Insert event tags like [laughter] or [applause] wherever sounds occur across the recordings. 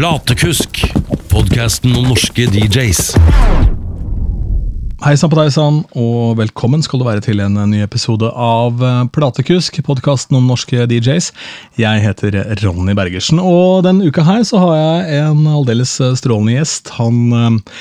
Platekusk, podkasten om norske DJs. Hei sann på deg sann, og velkommen skal du være til en ny episode av eh, Platekusk, podkasten om norske DJs. Jeg heter Ronny Bergersen, og denne uka her så har jeg en aldeles strålende gjest. Han eh,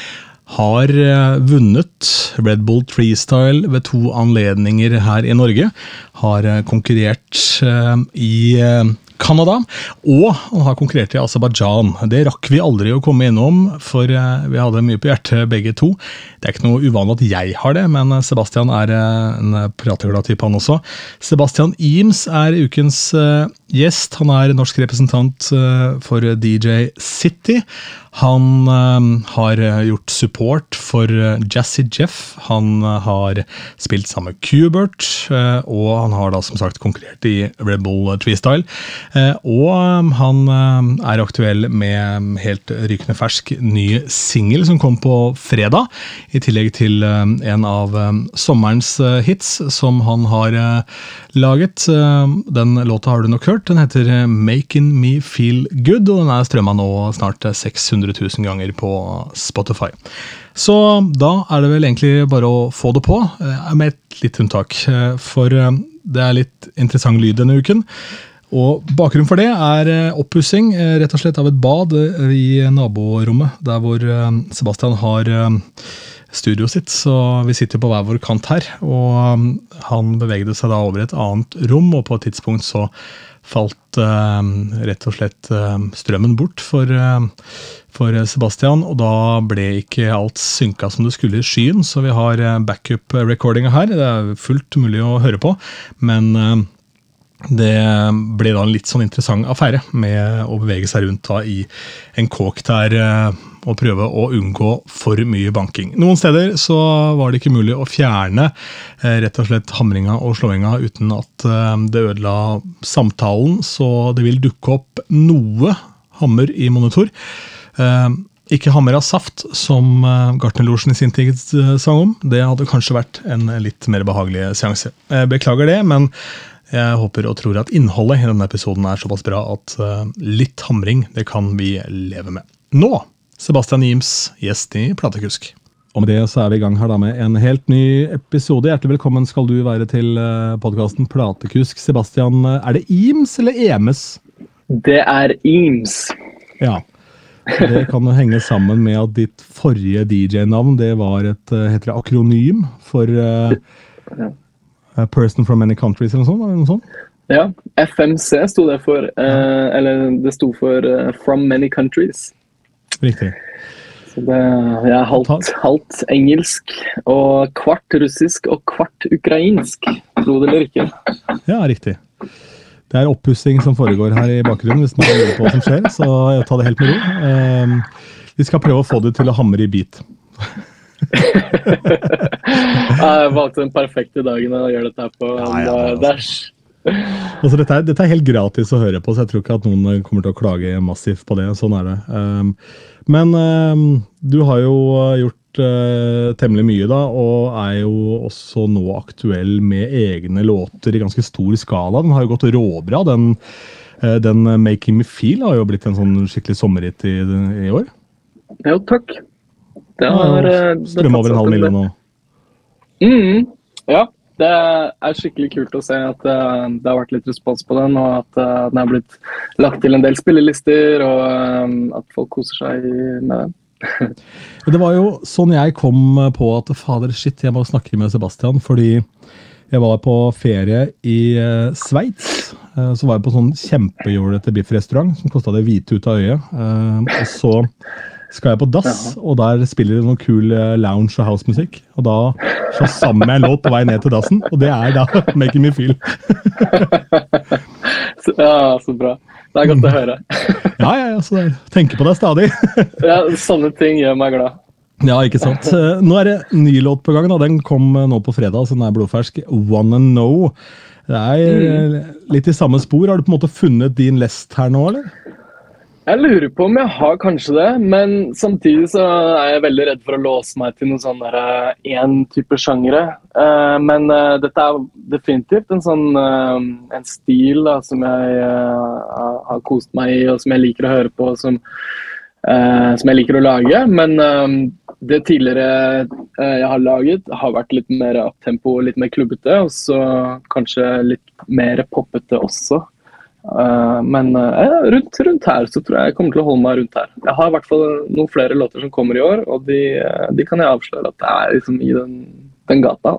har eh, vunnet Red Bull Freestyle ved to anledninger her i Norge. Har eh, konkurrert eh, i eh, Canada, og han har konkurrert i Aserbajdsjan. Det rakk vi aldri å komme innom, for eh, vi hadde mye på hjertet begge to. Det er ikke noe uvanlig at jeg har det, men Sebastian er eh, en prateglad type, han også. Sebastian Eames er ukens eh, gjest. Han er norsk representant eh, for DJ City. Han eh, har gjort support for eh, Jazzy Jeff. Han eh, har spilt sammen med Cubert, eh, og han har da som sagt konkurrert i Red Bull Freestyle. Eh, og eh, han eh, er aktuell med helt rykende fersk ny singel som kom på fredag. I tillegg til eh, en av eh, sommerens eh, hits som han har eh, laget. Eh, Den låta har du nok hørt. Den heter eh, 'Making Me Feel Good', og den er strømma nå snart eh, 600 000 ganger på Spotify. Så da er det vel egentlig bare å få det på, eh, med et litt unntak. eh, For eh, det er litt interessant lyd denne uken. Og Bakgrunnen for det er eh, oppussing eh, rett og slett av et bad eh, i naborommet, der hvor eh, Sebastian har eh, studioet sitt. Så vi sitter på hver vår kant her. Og han bevegde seg da over et annet rom, og på et tidspunkt så falt eh, rett og slett eh, strømmen bort for, eh, for Sebastian. Og da ble ikke alt synka som det skulle i skyen, så vi har eh, backup-recordinga her. Det er fullt mulig å høre på, men det ble da en litt sånn interessant affære med å bevege seg rundt da i en kåk der og prøve å unngå for mye banking. Noen steder så var det ikke mulig å fjerne eh, rett og slett hamringa og slåinga uten at eh, det ødela samtalen, så det vil dukke opp noe hammer i monitor. Eh, ikke hammer av saft, som Gartnerlosjen i sin tid sang om. Det hadde kanskje vært en litt mer behagelig seanse. Jeg beklager det, men jeg håper og tror at innholdet i denne episoden er såpass bra at litt hamring det kan vi leve med. Nå, Sebastian Jims, gjest i Platekusk. Og med det så er vi i gang her da med en helt ny episode. Hjertelig velkommen skal du være til podkasten Platekusk. Sebastian, eh, er det Ims eller Emes? Det er Ims. Ja. Det kan jo henge sammen med at ditt forrige DJ-navn det var et eh, heter det akronym for uh, A Person from Many Countries eller noe sånt? Sånt? Ja, FMC sto det for. Eh, eller det sto for uh, From Many Countries. Riktig. Så det, jeg er halvt, halvt engelsk og kvart russisk og kvart ukrainsk. Tro det eller ikke. Ja, riktig. Det er oppussing som foregår her i bakgrunnen, hvis man lurer på hva som skjer. Så jeg tar det helt med ro. Ehm, vi skal prøve å få det til å hamre i bit. [laughs] Jeg valgte den perfekte dagen å gjøre dette her på. Ja, ja, altså. det er- Altså, dette, er, dette er helt gratis å høre på, så jeg tror ikke at noen kommer til å klage massivt på det. Sånn er det. Um, men um, du har jo eh, gjort uh, temmelig mye, da, og er jo også nå aktuell med egne låter i ganske stor skala. Den har jo gått råbra. Den, uh, den 'Making Me Feel' har jo blitt en sånn skikkelig sommerhit i, i år. Jo, takk. Det har ja, det Strøm over en halv million nå. Mm, ja, det er skikkelig kult å se at eh, det har vært litt respons på den, og at eh, den har blitt lagt til en del spillelister, og eh, at folk koser seg med den. [laughs] Det var jo sånn jeg kom på at fader, shit, jeg må snakke med Sebastian, fordi jeg var på ferie i Sveits. Så var jeg på sånn kjempejålete biffrestaurant som kosta det hvite ut av øyet. Og så skal jeg på dass, og der spiller de noe kul eh, lounge- og housemusikk. Og da så sammen med en låt på vei ned til dassen, og det er da [laughs] 'Making Me Feel'. [laughs] Ja, så bra. Det er godt å høre. [laughs] Ja, ja, ja, så tenker på deg stadig. Ja, sånne ting gjør meg glad. Ja, ikke sant. Eh, Nå er det ny låt på gang. da. Den kom eh, nå på fredag, så den er blodfersk. Wanna Know. Det er eh, litt i samme spor. Har du på en måte funnet din lest her nå, eller? Jeg lurer på om jeg har kanskje det, men samtidig så er jeg veldig redd for å låse meg til noen sånn én type sjangere. Eh, men eh, dette er definitivt en sånn eh, en stil da, som jeg eh, har- kost meg i, og som jeg liker å høre på. Som eh, som jeg liker å lage. Men eh, det tidligere eh, jeg har laget, har vært litt mer uptempo, litt mer klubbete. Og så kanskje litt mer poppete også. Eh, men uh, rundt, rundt her så tror jeg jeg kommer til å holde meg rundt her. Jeg har i hvert fall noen flere låter som kommer i år, og de, eh, de kan jeg avsløre at det er liksom i den, den gata.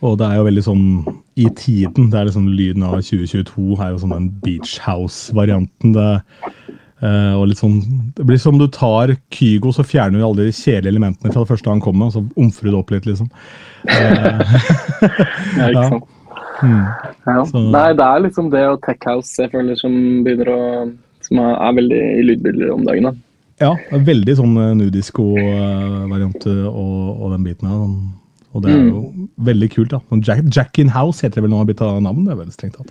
Og det er jo veldig sånn i tiden. Det er liksom lyden av 2022 er jo sånn den beach house-varianten. det Uh, og litt sånn, Det blir som du tar Kygo, så fjerner du alle de kjedelige elementene fra det første han kom med, og så omfrer du det opp litt, liksom. Uh, [laughs] [laughs] Ja, ikke Ja. Hmm. Ja. Nei, det er liksom det og Tech House jeg føler som begynner å Som er, veldig i lydbilder om dagen. da. Ja, veldig sånn nudisko-variant og, og den biten her. sånn. Og det er jo veldig kult. da. Sånn Jack, Jack in House heter det vel nå, har blitt av navn? Det er veldig strengt tatt.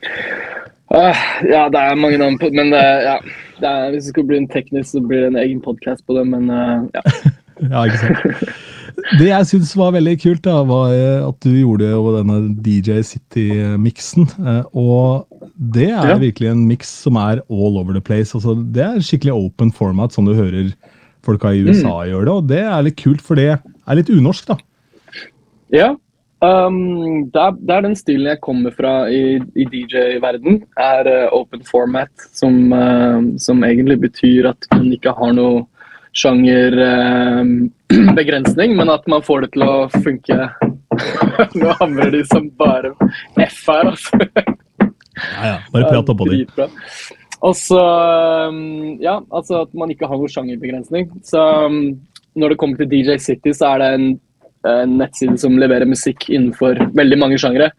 Uh, ja, det er mange navn på Men det, ja, det er, hvis det skulle bli en teknisk, så blir det en egen podkast på det. Men uh, ja. [laughs] Ja, ikke sant? [laughs] Det jeg syns var veldig kult, da, var eh, at du gjorde jo denne DJ City-miksen. eh, Og det er Ja. virkelig en miks som er all over the place. Altså, det er skikkelig open format, som du hører folka i USA gjøre det. Og det er litt kult, for det er litt unorsk, da. ja. Um, det, er, det er den stilen jeg kommer fra i, i DJ-verden. er uh, open format, som, uh, som egentlig betyr at man ikke har noe sjangerbegrensning, [clears throat] men at man får det til å funke. [laughs] Nå hamrer de som bare F her, altså. Ja, ja. Bare prat oppå de. Og så um, Ja, altså at man ikke har noen sjangerbegrensning. Så um, når det kommer til DJ City, så er det en, en nettside som leverer musikk innenfor veldig mange sjangere.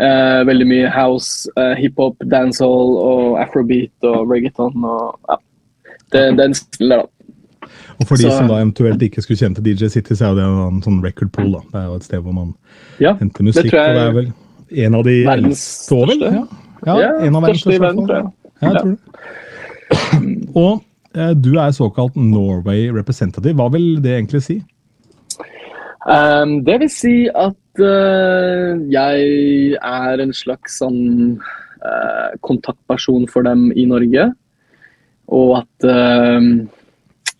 Eh, veldig mye house, eh, hiphop, dancehall og afrobeat og reggaeton og ja. Det, den stiller, da. Og for de Så- som da eventuelt ikke skulle kjenne til DJ City, så er det en sånn record pool. da. Det er jo et sted hvor man Ja, henter musikk. jeg og det er vel en av de verdens største. Ja, ja, Ja, en av verdens største i verden, tror jeg. Ja, jeg tror det. Og eh, du er såkalt Norway representative. Hva vil det egentlig si? Um, det vil si at uh, jeg er en slags sånn uh, kontaktperson for dem i Norge. Og at, eh,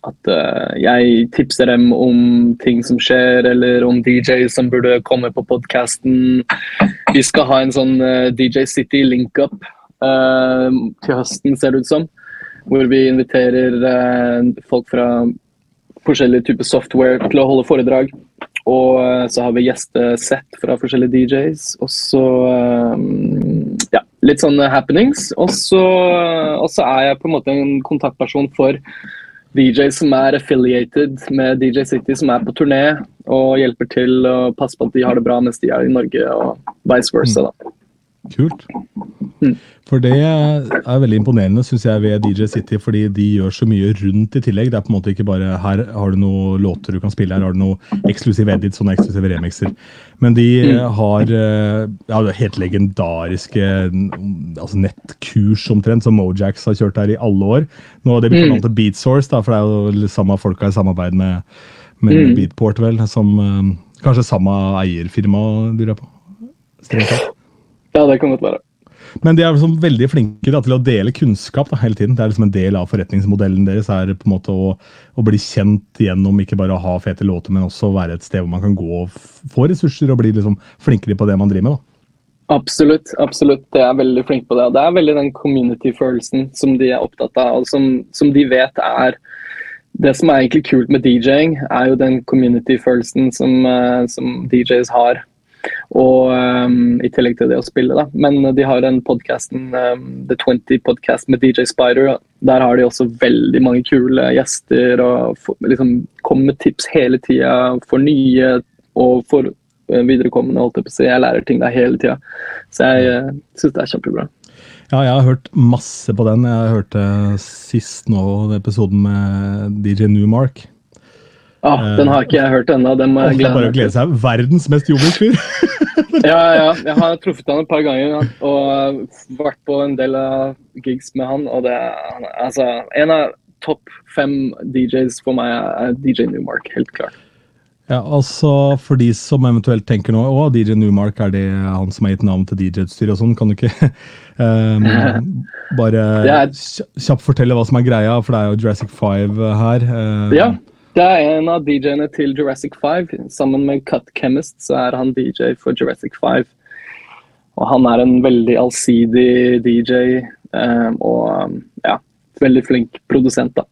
at uh, jeg tipser dem om ting som skjer, eller om DJ som burde komme på podkasten. Vi skal ha en sånn uh, DJ City link-up uh, til høsten, ser det ut som. Hvor vi inviterer eh, folk fra forskjellige typer software til å holde foredrag. Og eh, så har vi gjestesett fra forskjellige DJs. Og så eh, ja, litt sånne happenings. Og så er jeg på en måte en kontaktperson for DJs som er affiliated med DJ City, som er på turné og hjelper til å passe på at de har det bra mens de er i Norge, og vice versa. da. Kult. For det er veldig imponerende synes jeg, ved DJ City, fordi de gjør så mye rundt i tillegg. Det er på en måte ikke bare her har du noen låter du kan spille, her har du noen eksklusive edits sånne eksklusive remixer. Men de Mm. har eh, ja, helt legendariske mm, altså nettkurs omtrent, som Mojax har kjørt her i alle år. Nå har det blitt Mm. kalt Beatsource, da, for det er jo samme folka i samarbeid med, med. Beatport, vel, som eh, kanskje samme eierfirma, lurer jeg på. Strengt tatt. Ja, det kan godt være. Men de er liksom veldig flinke da, til å dele kunnskap da, hele tiden. Det er liksom en del av forretningsmodellen deres er på en måte å, å bli kjent gjennom ikke bare å ha fete låter, men også være et sted hvor man kan gå og få ressurser og bli liksom flinkere på det man driver med. da. Absolutt. absolutt. De er veldig flinke på det. Det er veldig den community-følelsen som de er opptatt av, og som, som de vet er Det som er egentlig kult med DJ-ing, er jo den community-følelsen som, eh, som DJs har. Og um, I tillegg til det å spille, da. Men de har den podkasten, um, The 20 Podcast med DJ Spider. Der har de også veldig mange kule gjester og liksom kommer med tips hele tida for nye og for eh, viderekommende. holdt Jeg på å. Jeg lærer ting der hele tida. Så jeg uh, syns det er kjempebra. Ja, jeg har hørt masse på den. Jeg hørte sist nå episoden med DJ Newmark. Ah, den har ikke jeg hørt ennå. Den må jeg glede glede meg til. seg. Verdens mest joviale fyr! [laughs] Ja, ja, jeg har truffet han et par ganger og vært på en del av gigs med han. Og det er altså, en av topp fem DJs for meg er DJ Newmark, helt klart. Ja, altså For de som eventuelt tenker nå å, DJ Newmark, er det han som har gitt navn til DJ-utstyr og sånn? Kan du ikke um, [laughs] bare [laughs] kjapt fortelle hva som er greia, for det er jo Jurassic 5 her. Um, Ja, det er en av DJ-ene til Jurassic 5. Sammen med Cut Chemist så er han DJ for Jurassic 5. Og han er en veldig allsidig DJ eh, og ja, veldig flink produsent, da.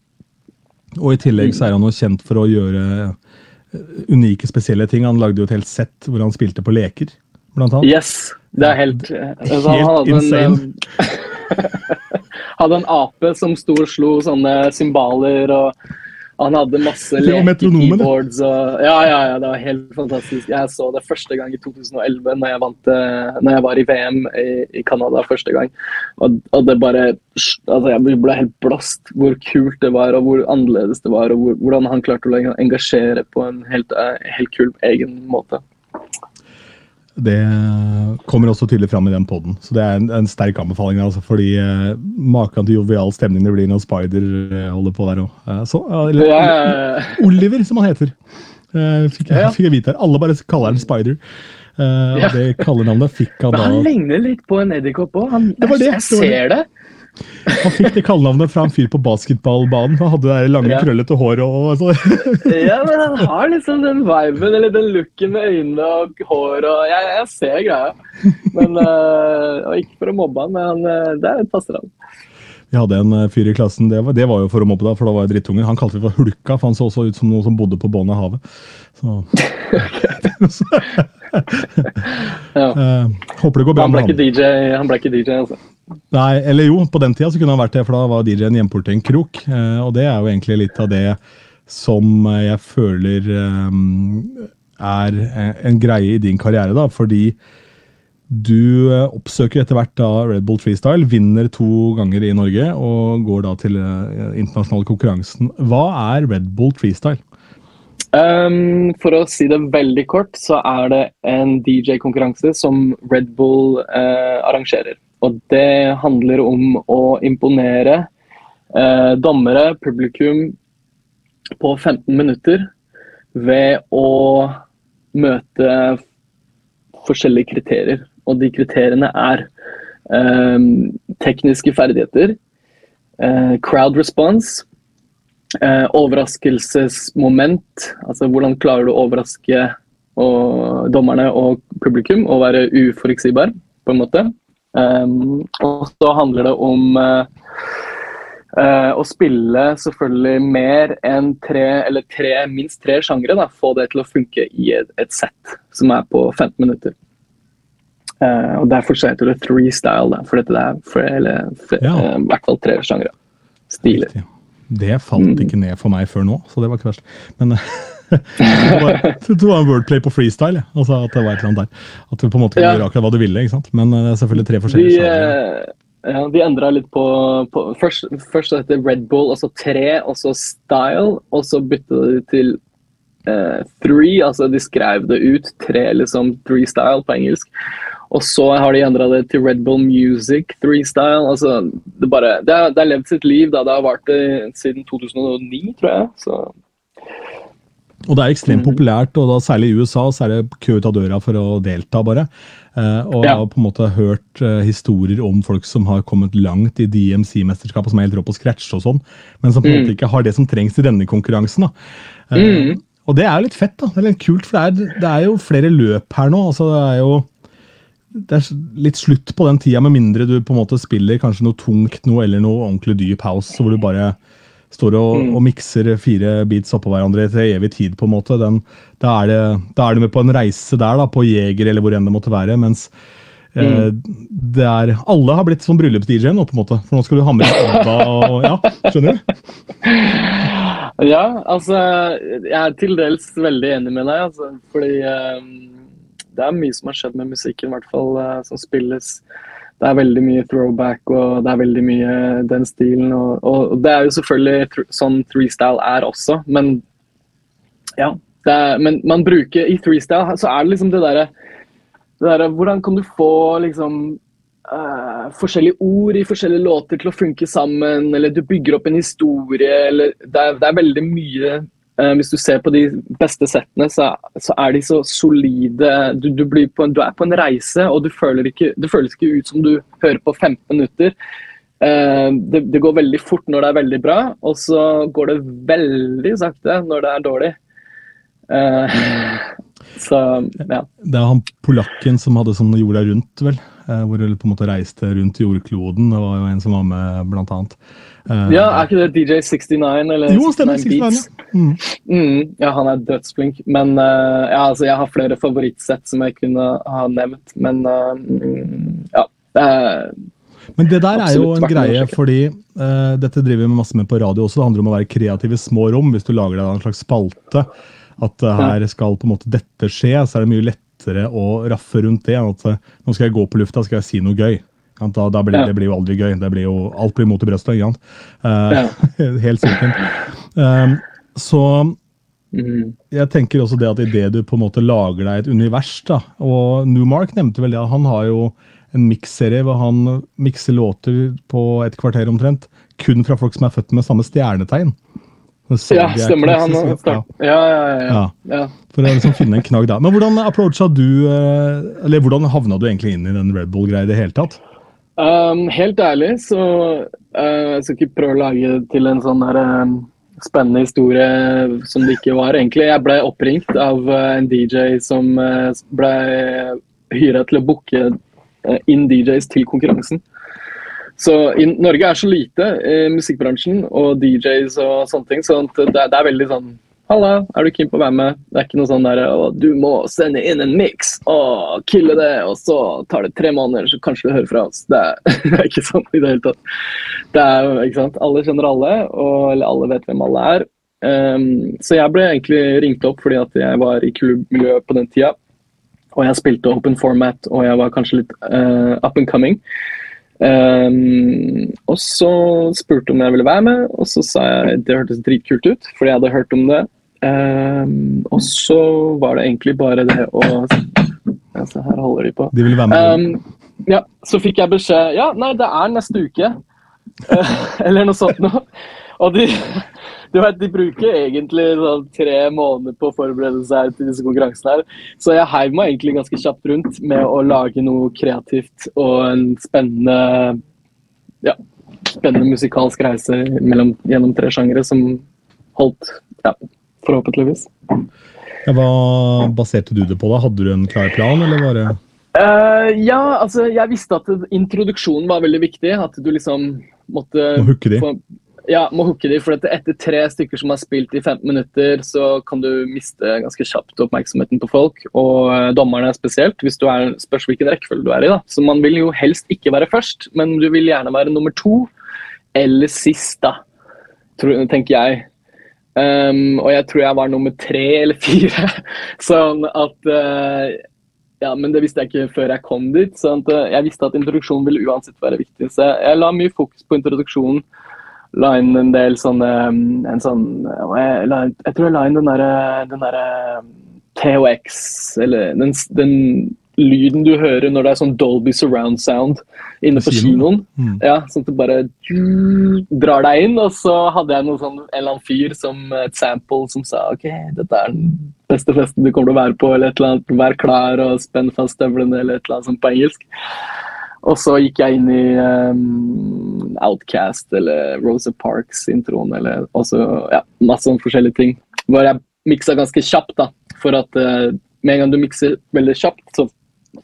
Og i tillegg så er han jo kjent for å gjøre eh, unike, spesielle ting. Han lagde jo et helt sett hvor han spilte på leker, blant annet. Yes, det er helt eh, altså, Helt hadde en, insane. eh, [laughs] hadde en ape som sto og slo sånne cymbaler, og han hadde masse [laughs] lekekeyboards. Og, ja, ja, ja, det var helt fantastisk. Jeg så det første gang i 2011, når jeg, vant, eh, når jeg var i VM i, i Canada første gang. Og, og det bare altså Jeg ble helt blåst hvor kult det var, og hvor annerledes det var, og hvor, hvordan han klarte å engasjere på en helt, eh, helt kul egen måte. Det kommer også tydelig fram i den poden, så det er en, en sterk anbefaling. Altså, fordi eh, Maken til jovial stemning det blir når Spider eh, holder på der òg. Eh, så, eller, Ja. Oliver, som han heter. Eh, fikk, jeg, fikk jeg vite her. Alle bare kaller han Spider. Eh, og Ja. Det kallenavnet fikk han Men han ligner litt på en edderkopp òg. Jeg, Jeg ser det. Han fikk det kallenavnet fra en fyr på basketballbanen. Han hadde det lange, Ja. krøllete håret og. [laughs] Ja, men han har liksom den viben, eller den looken med øynene og hår og Jeg, jeg ser greia. Men uh, og Ikke for å mobbe han, men eh, det passer han. Vi hadde en eh, fyr i klassen, det var, det var jo for å mobbe, da, for da var jeg drittunger. Han kalte vi for Hulka, for han så også ut som noen som bodde på bunnen av havet. Så, [laughs] [laughs] Ja. uh, håper det går bra Han ble ikke DJ, han ble ikke DJ altså. Nei, eller jo, på den tida så kunne han vært det, for da var DJ-en hjemportet til en krok. Eh, og det er jo egentlig litt av det som jeg føler eh, er en greie i din karriere, da. Fordi du eh, oppsøker etter hvert da Red Bull Freestyle, vinner to ganger i Norge og går da til internasjonale konkurransen. Hva er Red Bull Freestyle? Um, for å si det veldig kort, så er det en DJ-konkurranse som Red Bull uh, arrangerer. Og det handler om å imponere eh, dommere, publikum, på 15 minutter ved å møte forskjellige kriterier. Og de kriteriene er eh, tekniske ferdigheter, eh, crowd response, eh, overraskelsesmoment. Altså hvordan klarer du å overraske og, dommerne og publikum og være uforutsigbar, på en måte. Um, og så handler det om uh, uh, å spille selvfølgelig mer enn tre, eller tre, minst tre sjangre. Da. Få det til å funke i et, et sett som er på 15 minutter. Uh, og Derfor så heter det three style, da, for dette er eller, for, Ja. i hvert fall tre sjangre. Stiler. Det falt Mm. ikke ned for meg før nå, så det var ikke verst. Men [laughs] det var, en wordplay på freestyle. Altså at det var et eller annet der. At du på en måte kunne Ja. gjøre akkurat hva du ville. ikke sant? Men eh, det er selvfølgelig tre forskjellige sjangere. eh, ja, de endra litt på, på først, først så het det Red Bull, og så tre, og så Style. Og så bytta de til eh, Three, altså de skrev det ut. Tre, liksom. Three Style på engelsk. Og så har de endra det til Red Bull Music Three Style. Altså, det, bare, det, har, det har levd sitt liv. da Det har vart det siden 2009, tror jeg. Så Og det er ekstremt Mm. populært, og da særlig i USA så er det kø ut av døra for å delta, bare. Eh, og jeg har på en måte hørt eh, historier om folk som har kommet langt i DMC-mesterskapet, som er helt rå på scratch og sånn, men som på en Mm. måte ikke har det som trengs i denne konkurransen. da. Eh, Mm. Og det er jo litt fett, da. Det er litt kult, for det er, det er jo flere løp her nå. altså Det er jo det er litt slutt på den tida, med mindre du på en måte spiller kanskje noe tungt noe, eller noe ordentlig dyp house, hvor du bare står og, Mm. og mikser fire beats oppå hverandre til evig tid. på en måte. Den, da, er det, da er du med på en reise der, da, på Jeger eller hvor enn det måtte være. Mens eh, det er, alle har blitt sånn bryllups-DJ nå, på en måte. For nå skal du ha med ABBA og Ja, skjønner du? [laughs] Ja, altså Jeg er til dels veldig enig med deg, altså. Fordi eh, det er mye som har skjedd med musikken, i hvert fall eh, som spilles. Det er veldig mye throwback, og det er veldig mye den stilen. Og, og det er jo selvfølgelig thr sånn threestyle er også, men ja. Er, men man bruker i threestyle så er det liksom det derre der, Hvordan kan du få liksom uh, forskjellige ord i forskjellige låter til å funke sammen, eller du bygger opp en historie, eller Det er, det er veldig mye hvis du ser på de beste settene, så, så er de så solide. Du, du, en, du er på en reise, og du føler ikke, det føles ikke ut som du hører på 15 minutter. Eh, det, det går veldig fort når det er veldig bra, og så går det veldig sakte når det er dårlig. Eh, [laughs] så, ja. Det er han polakken som hadde sånn jorda rundt, vel? Eh, hvor du på en måte reiste rundt jordkloden. Det var jo en som var med, blant annet. Eh, ja, er ikke det DJ 69 eller Jo, stemmer. 69 Beats? ja. Mm. Mm, ja, han er dødsflink. Men ja, altså, jeg har flere favorittsett som jeg kunne ha nevnt, men ja. det er- Men det der er jo en greie, fordi uh, dette driver vi masse med på radio også. Det handler om å være kreativ i små rom. Hvis du lager deg en slags spalte, at her skal på en måte dette skje, så er det mye lettere å raffe rundt det. enn At eh, nå skal jeg gå på lufta, skal jeg si noe gøy. Da, da blir, Ja. Det blir jo aldri gøy. Det blir jo, alt blir mot i brøstet. ikke sant? Eh, [laughs] Helt sikkert. Um, så mm, jeg tenker også det at idet du på en måte lager deg et univers da, og Newmark nevnte vel det, han har jo en miksserie hvor han mikser låter på et kvarter omtrent, kun fra folk som er født med samme stjernetegn. Ja, stemmer det. Han, start, ja, ja, ja, ja. Ja. ja. For å liksom finne en knagg da. Men hvordan approacha du, eh, eller hvordan havna du egentlig inn i den Red Bull-greia i det hele tatt? Um, helt ærlig så uh, Jeg skal ikke prøve å lage til en sånn der, um, spennende historie som det ikke var. egentlig. Jeg ble oppringt av uh, en DJ som uh, ble hyra til å booke uh, inn DJs til konkurransen. Så i, Norge er så lite i musikkbransjen og DJs og sånne ting, så det, det er veldig sånn Halla, er du keen på å være med? Det er ikke noe sånn der du må sende inn en miks og kille det, og så tar det tre måneder, så kanskje du hører fra oss. Det er, [laughs] det er ikke sånn i det hele tatt. Det er ikke sant, Alle kjenner alle, og eller alle vet hvem alle er. Um, så jeg ble egentlig ringt opp fordi at jeg var i klubbmiljøet på den tida. Og jeg spilte open format, og jeg var kanskje litt uh, up and coming. Um, og så spurte om jeg ville være med, og så sa jeg det hørtes dritkult ut, fordi jeg hadde hørt om det. Um, og så var det egentlig bare det å se, Her holder de på. De ville være med. Um, ja, så fikk jeg beskjed Ja, nei, det er neste uke. [laughs] Eller noe sånt noe. Og de, du vet, de bruker egentlig sånn tre måneder på å forberede seg til disse konkurransene her. Så jeg heiv meg egentlig ganske kjapt rundt med å lage noe kreativt og en spennende ja, spennende musikalsk reise mellom, gjennom tre sjangere som holdt ja, forhåpentligvis. Ja, hva baserte du det på? da? Hadde du en klar plan, eller var det uh, ja, altså jeg visste at introduksjonen var veldig viktig. At du liksom måtte Må hooke de. få- ja, må hooke de. For etter tre stykker som har spilt i 15 minutter, så kan du miste ganske kjapt oppmerksomheten på folk. Og eh, dommerne spesielt, hvis du er, spørs hvilken rekkefølge du er i. da. Så man vil jo helst ikke være først, men du vil gjerne være nummer to eller sist, da. Tror, tenker jeg. Um, og jeg tror jeg var nummer tre eller fire. [laughs] sånn at uh, ja, men det visste jeg ikke før jeg kom dit. Så at, eh, jeg visste at introduksjonen ville uansett være viktig. Så jeg la mye fokus på introduksjonen. La inn en del sånne mm, en sånn, jeg, la, jeg tror jeg la inn den derre den derre THX, eller den, den lyden du hører når det er sånn Dolby surround sound inne på kinoen? Mm. Ja, sånn at du bare drar deg inn, og så hadde jeg noe sånn, en eller annen fyr som et sample som sa OK, dette er den beste festen du kommer til å være på, eller et eller annet. Vær klar og spenn fast støvlene, eller et eller annet sånt på engelsk. Og så gikk jeg inn i um, Outcast eller Rosa Parks-introen, eller også ja, masse sånne forskjellige ting. Hvor jeg miksa ganske kjapt, da. For at uh, med en gang du mikser veldig kjapt, så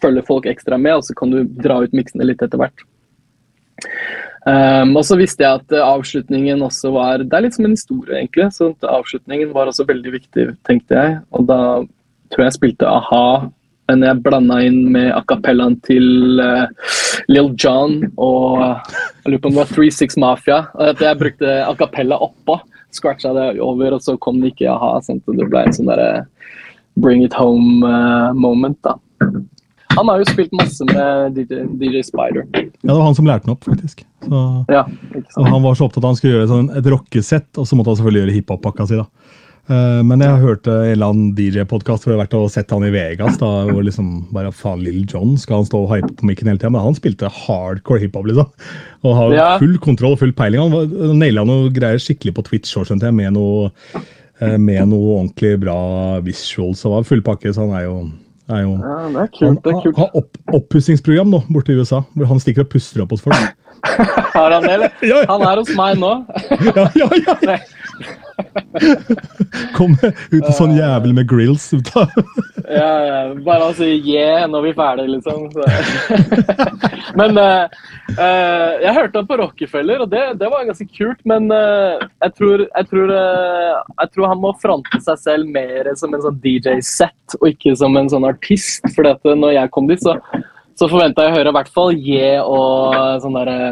følger folk ekstra med, og så kan du dra ut miksene litt etter hvert. Um, og så visste jeg at eh, avslutningen også var Det er litt som en historie, egentlig. Så avslutningen var også veldig viktig, tenkte jeg. Og da tror jeg jeg spilte a-ha, men jeg blanda inn med acapellaen til uh, Lill John og jeg lurer på om det var 36 Mafia. At jeg brukte acapella oppå. Scratcha det over, og så kom det ikke a-ha. Det ble en sånn derre bring it home-moment, da. Han har jo spilt masse med DJ, DJ Spider. Ja, det var han som lærte den opp, faktisk. Så, Ja, han var så opptatt av at han skulle gjøre sånn, et rockesett, og så måtte han selvfølgelig gjøre hiphop-pakka si. da. Eh, Men jeg har hørt en eller annen DJ-podkast hvor jeg har vært og sett han i Vegas. da, hvor liksom bare faen, Lil John skal han stå og hype på mikken hele tida, men han spilte hardcore hiphop. liksom. Og har Ja. full kontroll og full peiling. Han naila noe greier skikkelig på Twitch skjønte jeg, med noe eh, med noe ordentlig bra visuals. Og fullpakke full pakke, så han er jo, er jo Ja, det er kult. det er har opp, oppussingsprogram nå, borte i USA, hvor han stikker og puster opp hos folk. [laughs] Har han det, eller? [laughs] Han er hos meg nå. [laughs] Ja, ja, ja. [laughs] Kommer ut en sånn jævel med grills ut av [laughs] Ja, bare å si yeah når vi er ferdige, liksom. [laughs] Men uh, uh, jeg hørte han på Rockefeller, og det, det var ganske kult. Men uh, jeg, tror, jeg, tror, jeg tror han må fronte seg selv mer som en sånn DJ-sett, og ikke som en sånn artist. For når jeg kom dit, så, så forventa jeg å høre i hvert fall yeah og sånn derre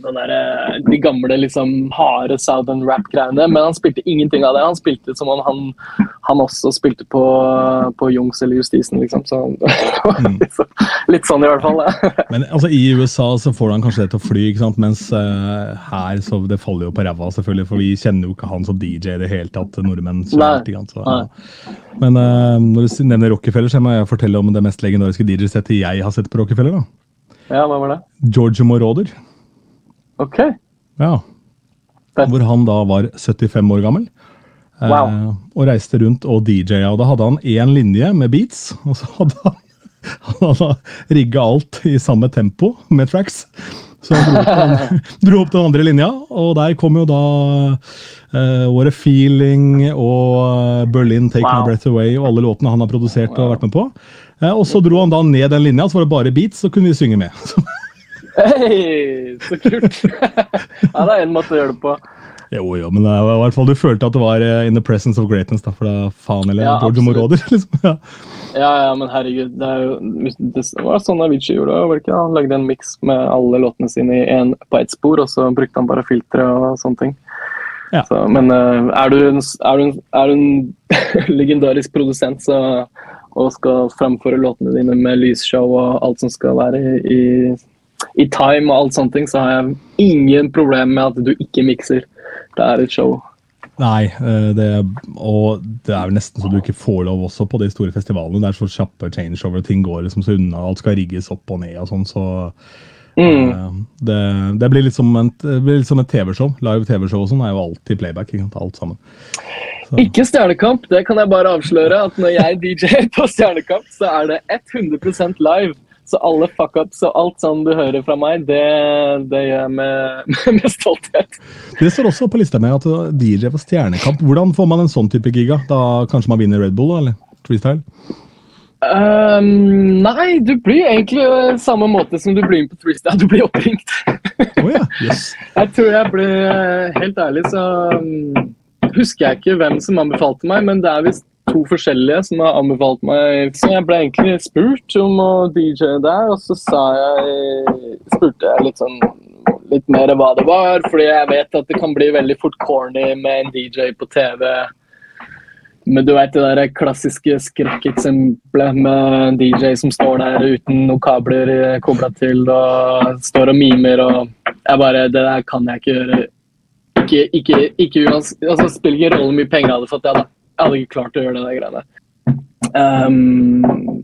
der, eh, de gamle, liksom harde southern rap-greiene. Men han spilte ingenting av det. Han spilte som om han, han også spilte på, på Jungs eller Justisen, liksom. Så, litt, [laughs] litt sånn i hvert fall. Ja. [laughs] Men altså, i USA så får han kanskje det til å fly, mens uh, her så det faller jo på ræva, selvfølgelig. For vi kjenner jo ikke han som DJ i det hele tatt, nordmenn. Sant? Så, ja. Men uh, når du nevner Rockefeller, så må jeg fortelle om det mest legendariske DJ-settet jeg har sett på Rockefeller. da. Ja, hva var det? George Moroder. OK. Ja. Hvor han da var 75 år gammel. eh, Wow. og reiste rundt og DJ-a. Og da hadde han én linje med beats, og så hadde han, [laughs] han hadde rigga alt i samme tempo med tracks. Så han dro opp, den, [laughs] dro opp den andre linja, og der kom jo da uh, What a Feeling og eh, Berlin Take My Breath Away og alle låtene han har produsert og vært med på. Eh, og så dro han da ned den linja, så var det bare beats, så kunne vi synge med. [laughs] Hei, så kult! ja, det er én måte å gjøre det på. Jo, jo, men det var i hvert fall du følte at det var eh, in the presence of greatness. da, for da faen eller Ja, George absolutt. Moroder. [laughs] liksom. Ja. Ja, ja, men herregud. Det, jo, det var sånn Avicii gjorde det, ikke? Han lagde en miks med alle låtene sine i en, på ett spor, og så brukte han bare filtre og sånne ting. Ja. Så, men eh, er du en, er du en, er du en [laughs] legendarisk produsent så, og skal framføre låtene dine med lysshow og alt som skal være i, i, time og alt sånne ting, så har jeg ingen problem med at du ikke mikser. Det er et show. Nei, eh, det, og det er vel nesten så du ikke får lov også på de store festivalene. Det er så kjappe changeover, og ting går liksom så unna, alt skal rigges opp og ned og sånn. så Mm. eh, det, det blir litt som som et TV-show. Live TV-show og sånn er jo alltid playback. alt sammen. Så, Ikke Stjernekamp, det kan jeg bare avsløre. At når jeg DJ-er [laughs] på Stjernekamp, så er det 100% live. Så alle fuck-ups og alt sånn du hører fra meg, det, det gjør jeg [laughs] med, med stolthet. det står også på lista mi at DJ på Stjernekamp. Hvordan får man en sånn type giga? Da kanskje man vinner Red Bull, eller? Freestyle? Um, nei, du blir egentlig eh, samme måte som du blir med på freestyle. Du blir oppringt. Oh, ja. Yes. [laughs] Jeg tror jeg ble eh, Helt ærlig så um, husker jeg ikke hvem som anbefalte meg, men det er visst to forskjellige som har anbefalt meg. Så jeg ble egentlig spurt om å DJ der, og så sa jeg spurte jeg litt sånn litt mer hva det var, fordi jeg vet at det kan bli veldig fort corny med en DJ på TV. Men du veit det der klassiske skrekkeksempelet med en DJ som står der uten noen kabler kobla til og står og mimer og Jeg bare Det der kan jeg ikke gjøre. Ikke, ikke, ikke altså, spiller ingen rolle hvor mye penger jeg hadde fått. Jeg hadde, jeg hadde ikke klart å gjøre det greiene. Um,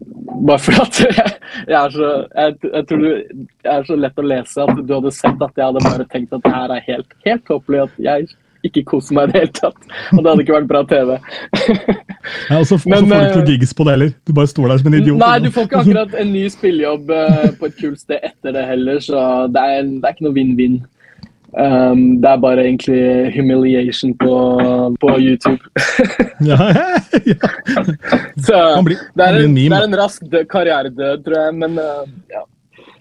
bare fordi at [laughs] jeg, jeg er så jeg, jeg tror du, jeg er så lett å lese at du hadde sett at jeg hadde bare tenkt at det her er helt, helt tåpelig. At jeg ikke koser meg i det hele tatt. Og det hadde ikke vært bra TV. Ja, og så får du ikke eh, gigs på det heller. Du bare står der som en idiot. Nei, du får ikke akkurat en ny spillejobb eh, på et kult sted etter det heller, så det er, det er ikke noe vinn-vinn. Um, det er bare egentlig humiliation på, på YouTube. [laughs] Ja, ja. Så blir- det, er en, det er en rask død- karrieredød, tror jeg, men uh, ja.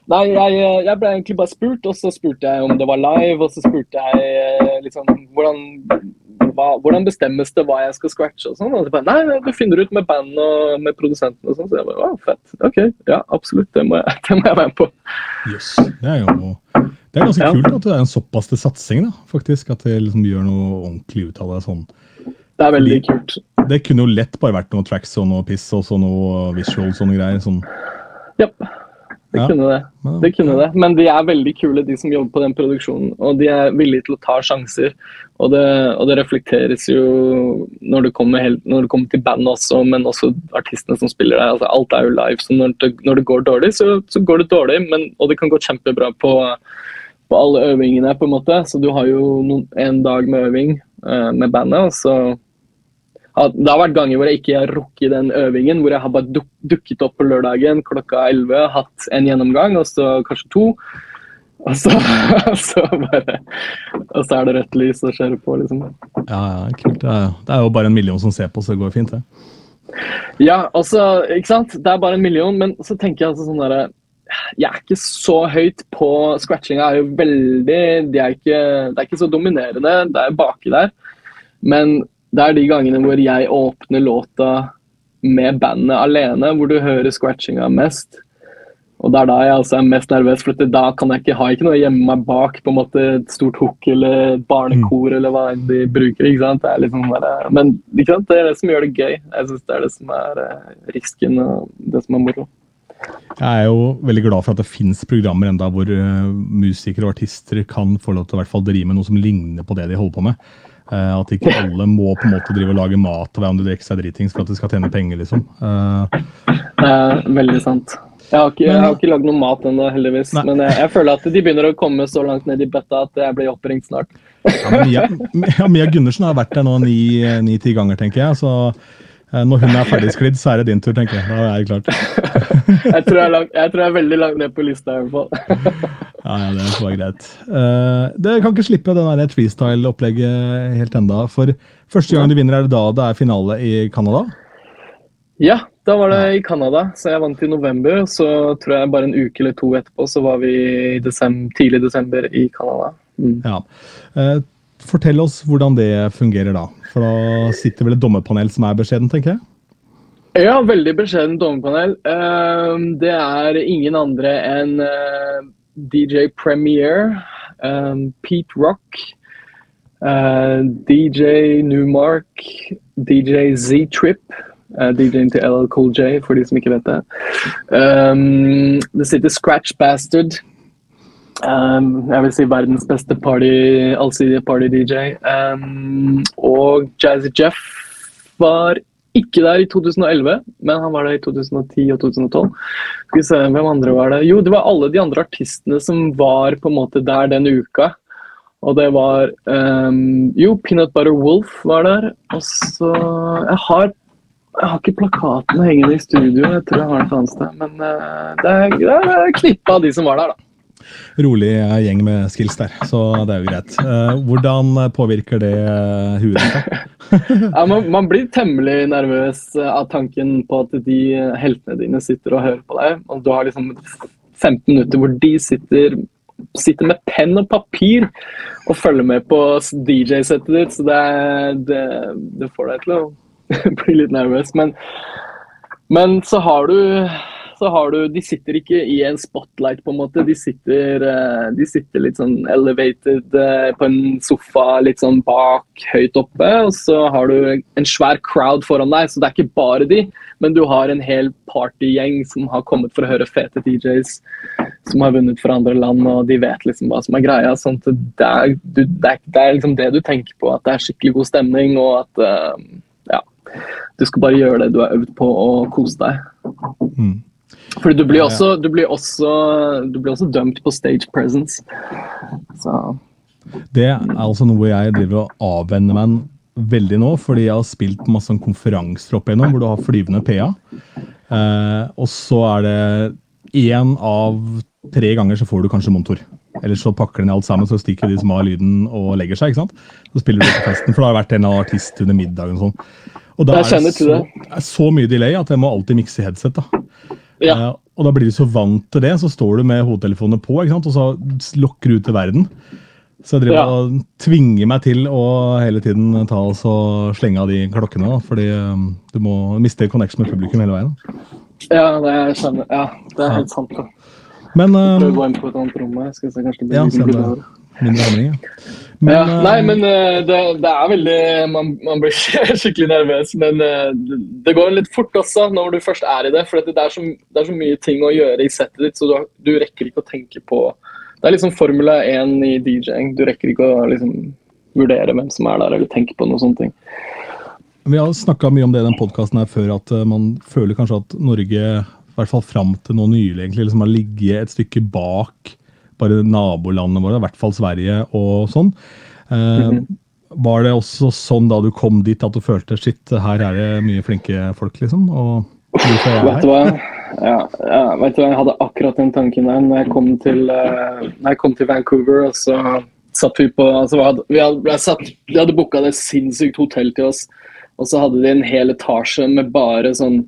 Nei, jeg, jeg ble egentlig bare spurt, og så spurte jeg om det var live, og så spurte jeg eh, liksom hvordan, hva, hvordan bestemmes det hva jeg skal scratche og sånn. Og så bare, nei, du finner ut med bandet og med produsenten og sånn. Så jeg bare, wow, fett. Ok, ja, absolutt, det må jeg, [laughs] det må jeg være med på. Yes, Det er jo det er ganske kult at det er en såpass til satsing, da, faktisk. At det liksom gjør noe ordentlig ut av det. sånn. Det er veldig kult. Det kunne jo lett bare vært noe tracks og noe piss og noe visuals og noe greier. sånn. Yep. Det Ja. kunne det. Det kunne det. Men de er veldig kule, de som jobber på den produksjonen. Og de er villige til å ta sjanser. Og det, og det reflekteres jo når det, kommer helt, når det kommer til bandet også, men også artistene som spiller der. Altså, alt er jo live, så når det, når det går dårlig, så, så går det dårlig. Men, og det kan gå kjempebra på, på alle øvingene, på en måte. Så du har jo noen, en dag med øving, uh, med bandet. og så ja, Det har vært ganger hvor jeg ikke har rukket den øvingen, hvor jeg har bare duk dukket opp på lørdagen klokka 11, hatt en gjennomgang, og så kanskje to. Og så, [laughs] så bare Og så er det rødt lys og kjører på, liksom. Ja, ja, kult. Det er, det er jo bare en million som ser på, så det går fint, det. Ja, altså, ikke sant? Det er bare en million, men så tenker jeg altså sånn derre Jeg er ikke så høyt på Scratchinga er jo veldig de er ikke, Det er ikke så dominerende, det er baki der. Men det er de gangene hvor jeg åpner låta med bandet alene, hvor du hører scratchinga mest. Og det er da jeg altså er mest nervøs, for da kan jeg ikke ha ikke noe å gjemme meg bak på en måte et stort hook eller barnekor eller hva de bruker. ikke sant? Det er liksom bare, men det er det som gjør det gøy. Jeg syns det er det som er eh, risken og det som er moro. Jeg er jo veldig glad for at det fins programmer enda hvor uh, musikere og artister kan få lov til å i hvert fall drive med noe som ligner på det de holder på med. Uh, at ikke alle må på en måte drive og lage mat og være om de drikker seg dritings for at de skal tjene penger. liksom. Uh, veldig sant. Jeg har ikke, jeg har ikke lagd noe mat ennå, heldigvis. Nei. Men jeg, jeg føler at de begynner å komme så langt ned i bøtta at jeg blir oppringt snart. ja, Mia, Mia Gundersen har vært der nå ni- ni-ti ganger, tenker jeg. så når hun er ferdigsklidd, så er det din tur, tenker jeg. Da er det klart. [laughs] Jeg tror jeg langt, jeg tror jeg er veldig langt ned på lista, i hvert fall. [laughs] Ja, ja, Det var greit. Uh, det kan ikke slippe den der freestyle-opplegget helt enda. For første gang du vinner, er det da det er finale i Canada? Ja, da var det i Canada, så jeg vant i november. Så tror jeg bare en uke eller to etterpå så var vi i desember, tidlig desember i Canada. Mm. Ja. Fortell oss hvordan det fungerer da. For da sitter vel et dommerpanel som er beskjeden, tenker jeg? Ja, veldig beskjeden dommerpanel. Ehm, det er ingen andre enn eh, DJ Premier, ehm, Pete Rock, eh, DJ Newmark, DJ Z-Trip, eh, DJ-en til LL Cool J, for de som ikke vet det. Ehm, det sitter Scratch Bastard. Ehm, jeg vil si verdens beste party, allsidige party-DJ. Um, og Jazzy Jeff var ikke der i 2011, men han var der i 2010 og 2012. Skal vi se, hvem andre var det? Jo, det var alle de andre artistene som var på en måte der den uka. Og det var um, Jo, Peanut Butter Wolf var der. Og så Jeg har jeg har ikke plakatene hengende i studio, jeg tror jeg har den et annet sted. Men uh, det er, det er knippe av de som var der, da. Rolig gjeng med skills der, så det er jo greit. Eh, Hvordan påvirker det eh, huet? [laughs] Ja, man, man blir temmelig nervøs eh, av tanken på at de heltene dine sitter og hører på deg. Og du har liksom 15 minutter hvor de sitter, sitter med penn og papir og følger med på DJ-settet ditt. Så det, det, det får deg til å [laughs] bli litt nervøs. Men, men så har du så har du, De sitter ikke i en spotlight, på en måte. De sitter, eh, de sitter litt sånn elevated eh, på en sofa litt sånn bak, høyt oppe. Og så har du en svær crowd foran deg, så det er ikke bare de. Men du har en hel partygjeng som har kommet for å høre fete DJs som har vunnet fra andre land, og de vet liksom hva som er greia. sånn at det er, du, det, er, det er liksom det du tenker på, at det er skikkelig god stemning, og at uh, ja, du skal bare gjøre det du har øvd på, og kose deg. Mm. Fordi du blir også, du blir også, du blir også dømt på stage presence. Så Det er altså noe jeg driver og avvenner meg veldig nå, fordi jeg har spilt masse sånn konferanser opp igjennom hvor du har flyvende PA. Eh, og så er det én av tre ganger så får du kanskje monitor. Eller så pakker den alt sammen, så stikker de som har lyden og legger seg. ikke sant? Så spiller du på festen, for det har vært en artist under middagen og sånn. Og da er det så, er så mye delay at jeg må alltid mikse headset. da. Ja. Eh, og da blir du så vant til det, så står du med hodetelefonene på, ikke sant? og så lokker du ut til verden. Så jeg driver Ja. og tvinger meg til å hele tiden ta og slenge av de klokkene. Da, fordi um, du må miste connection med publikum hele veien. Da. ja, det er, jeg skjønner. Ja, det er helt sant. da. Men Prøv å um, gå inn på et annet rom. Jeg Skal se, kanskje det blir Ja, mindre hamring. Ja. Men, ja, nei, men eh, det, det er veldig Man, man blir [laughs] skikkelig nervøs, men eh, det, går litt fort også når du først er i det. For det er, så, det er så mye ting å gjøre i settet ditt, så du, du rekker ikke å tenke på Det er liksom Formula 1 i DJ-ing. Du rekker ikke å liksom vurdere hvem som er der, eller tenke på noen sånne ting. Vi har snakka mye om det i den podkasten før, at man føler kanskje at Norge, i hvert fall fram til nå nylig, egentlig, liksom har ligget et stykke bak bare nabolandene våre, i hvert fall Sverige og sånn. Eh, var det også sånn da du kom dit at du følte shit, her er det mye flinke folk, liksom? Og Vet du hva? Ja, ja, vet du hva, jeg hadde akkurat den tanken der når jeg kom til, uh, når jeg kom til Vancouver. og så satt Vi på, altså, vi hadde, vi hadde, jeg hadde booka det sinnssykt hotell til oss, og så hadde de en hel etasje med bare sånn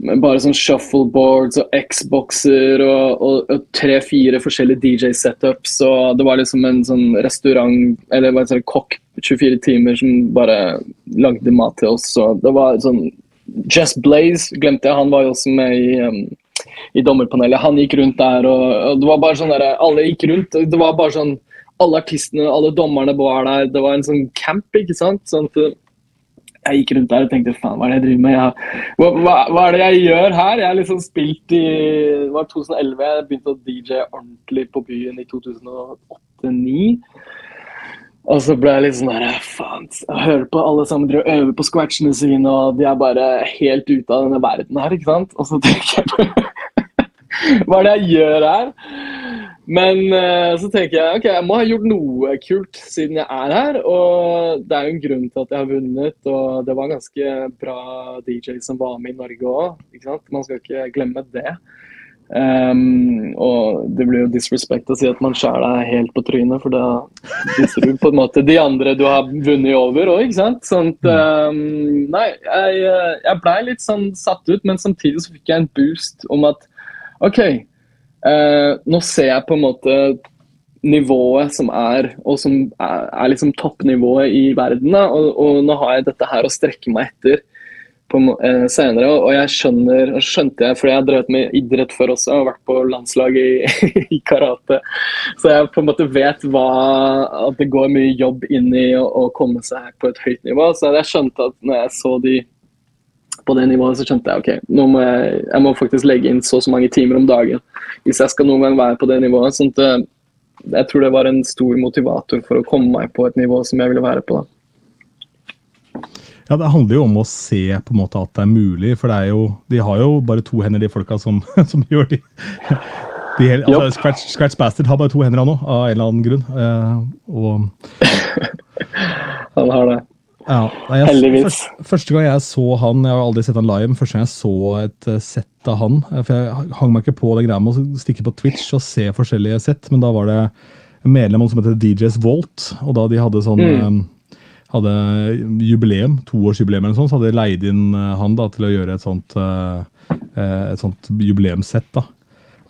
bare sånn shuffleboards og Xboxer og, og, og tre-fire forskjellige DJ-setups. og Det var liksom en sånn restaurant, eller hva heter det, kokk 24 timer som bare lagde mat til oss. og Det var sånn Jess Blaze glemte jeg, han var jo også med i, um, i dommerpanelet. Han gikk rundt der, og, og det var bare sånn der, alle gikk rundt. og Det var bare sånn Alle artistene, alle dommerne var der. Det var en sånn camp, ikke sant. sånn at jeg gikk rundt der og tenkte faen, hva er det jeg driver med? Jeg, hva, hva, er det jeg gjør her? Jeg har liksom spilt i Det var 2011, jeg begynte å DJ ordentlig på byen i 2008-2009. Og så ble jeg litt sånn der, faen, jeg hører på alle sammen og øver på scratchene sine, og de er bare helt ute av denne verden her, ikke sant? Og så tenker jeg på Hva er det jeg gjør her? Men eh, så tenker jeg ok, jeg må ha gjort noe kult siden jeg er her. Og det er jo en grunn til at jeg har vunnet, og det var en ganske bra DJ som var med i Norge òg. Man skal ikke glemme det. Um, og det blir jo disrespect å si at man skjærer deg helt på trynet, for da viser du på en måte de andre du har vunnet over òg, ikke sant. Sånt, at, ehm, nei, jeg, eh, jeg blei litt sånn satt ut, men samtidig så fikk jeg en boost om at OK, eh, nå ser jeg på en måte nivået som er, og som er, er liksom toppnivået i verden. Og, og nå har jeg dette her å strekke meg etter på, eh, senere. Og jeg skjønner, skjønte jeg, fordi jeg har drevet med idrett før også, og vært på landslaget i, [laughs] i karate. Så jeg på en måte vet hva, at det går mye jobb inn i å, å komme seg på et høyt nivå. Så jeg skjønte at når jeg så de på det nivået, så skjønte jeg ok, nå må jeg, jeg må faktisk legge inn så og så mange timer om dagen hvis jeg skal noen gang være på det nivået. sånn at eh, jeg tror det var en stor motivator for å komme meg på et nivå som jeg ville være på. da. Ja, Det handler jo om å se på en måte at det er mulig, for det er jo, de har jo bare to hender, de folka som, [laughs] som gjør de, de hele, altså. Scratch, Scratch Bastard har bare to hender han òg, av en eller annen grunn. Eh, og [laughs] Han har det. Ja, jeg, Heldigvis. Første, første gang jeg så han, jeg har aldri sett han live, men første gang jeg så et eh, sett av han eh, For jeg hang meg ikke på det greia med å stikke på Twitch og se forskjellige sett, men da var det en medlem som heter DJs Volt, og da de hadde sånn Mm. eh, hadde jubileum, toårsjubileum eller noe sånt, så hadde de leid inn han da til å gjøre et sånt, et sånt jubileumssett. da.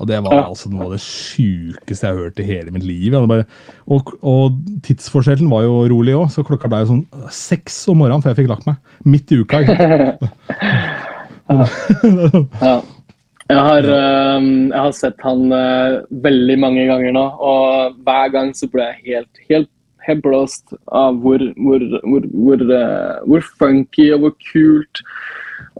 Og det var Ja. altså noe av det sjukeste jeg har hørt i hele mitt liv. Bare, og, og tidsforskjellen var jo rolig òg, så klokka ble jo sånn seks om morgenen før jeg fikk lagt meg. Midt i uka. ikke? [laughs] Ja. Jeg har, øhm, jeg har sett han øh, veldig mange ganger nå, og hver gang så ble jeg helt, helt, helt blåst av hvor, hvor, hvor, hvor, øh, hvor funky og hvor kult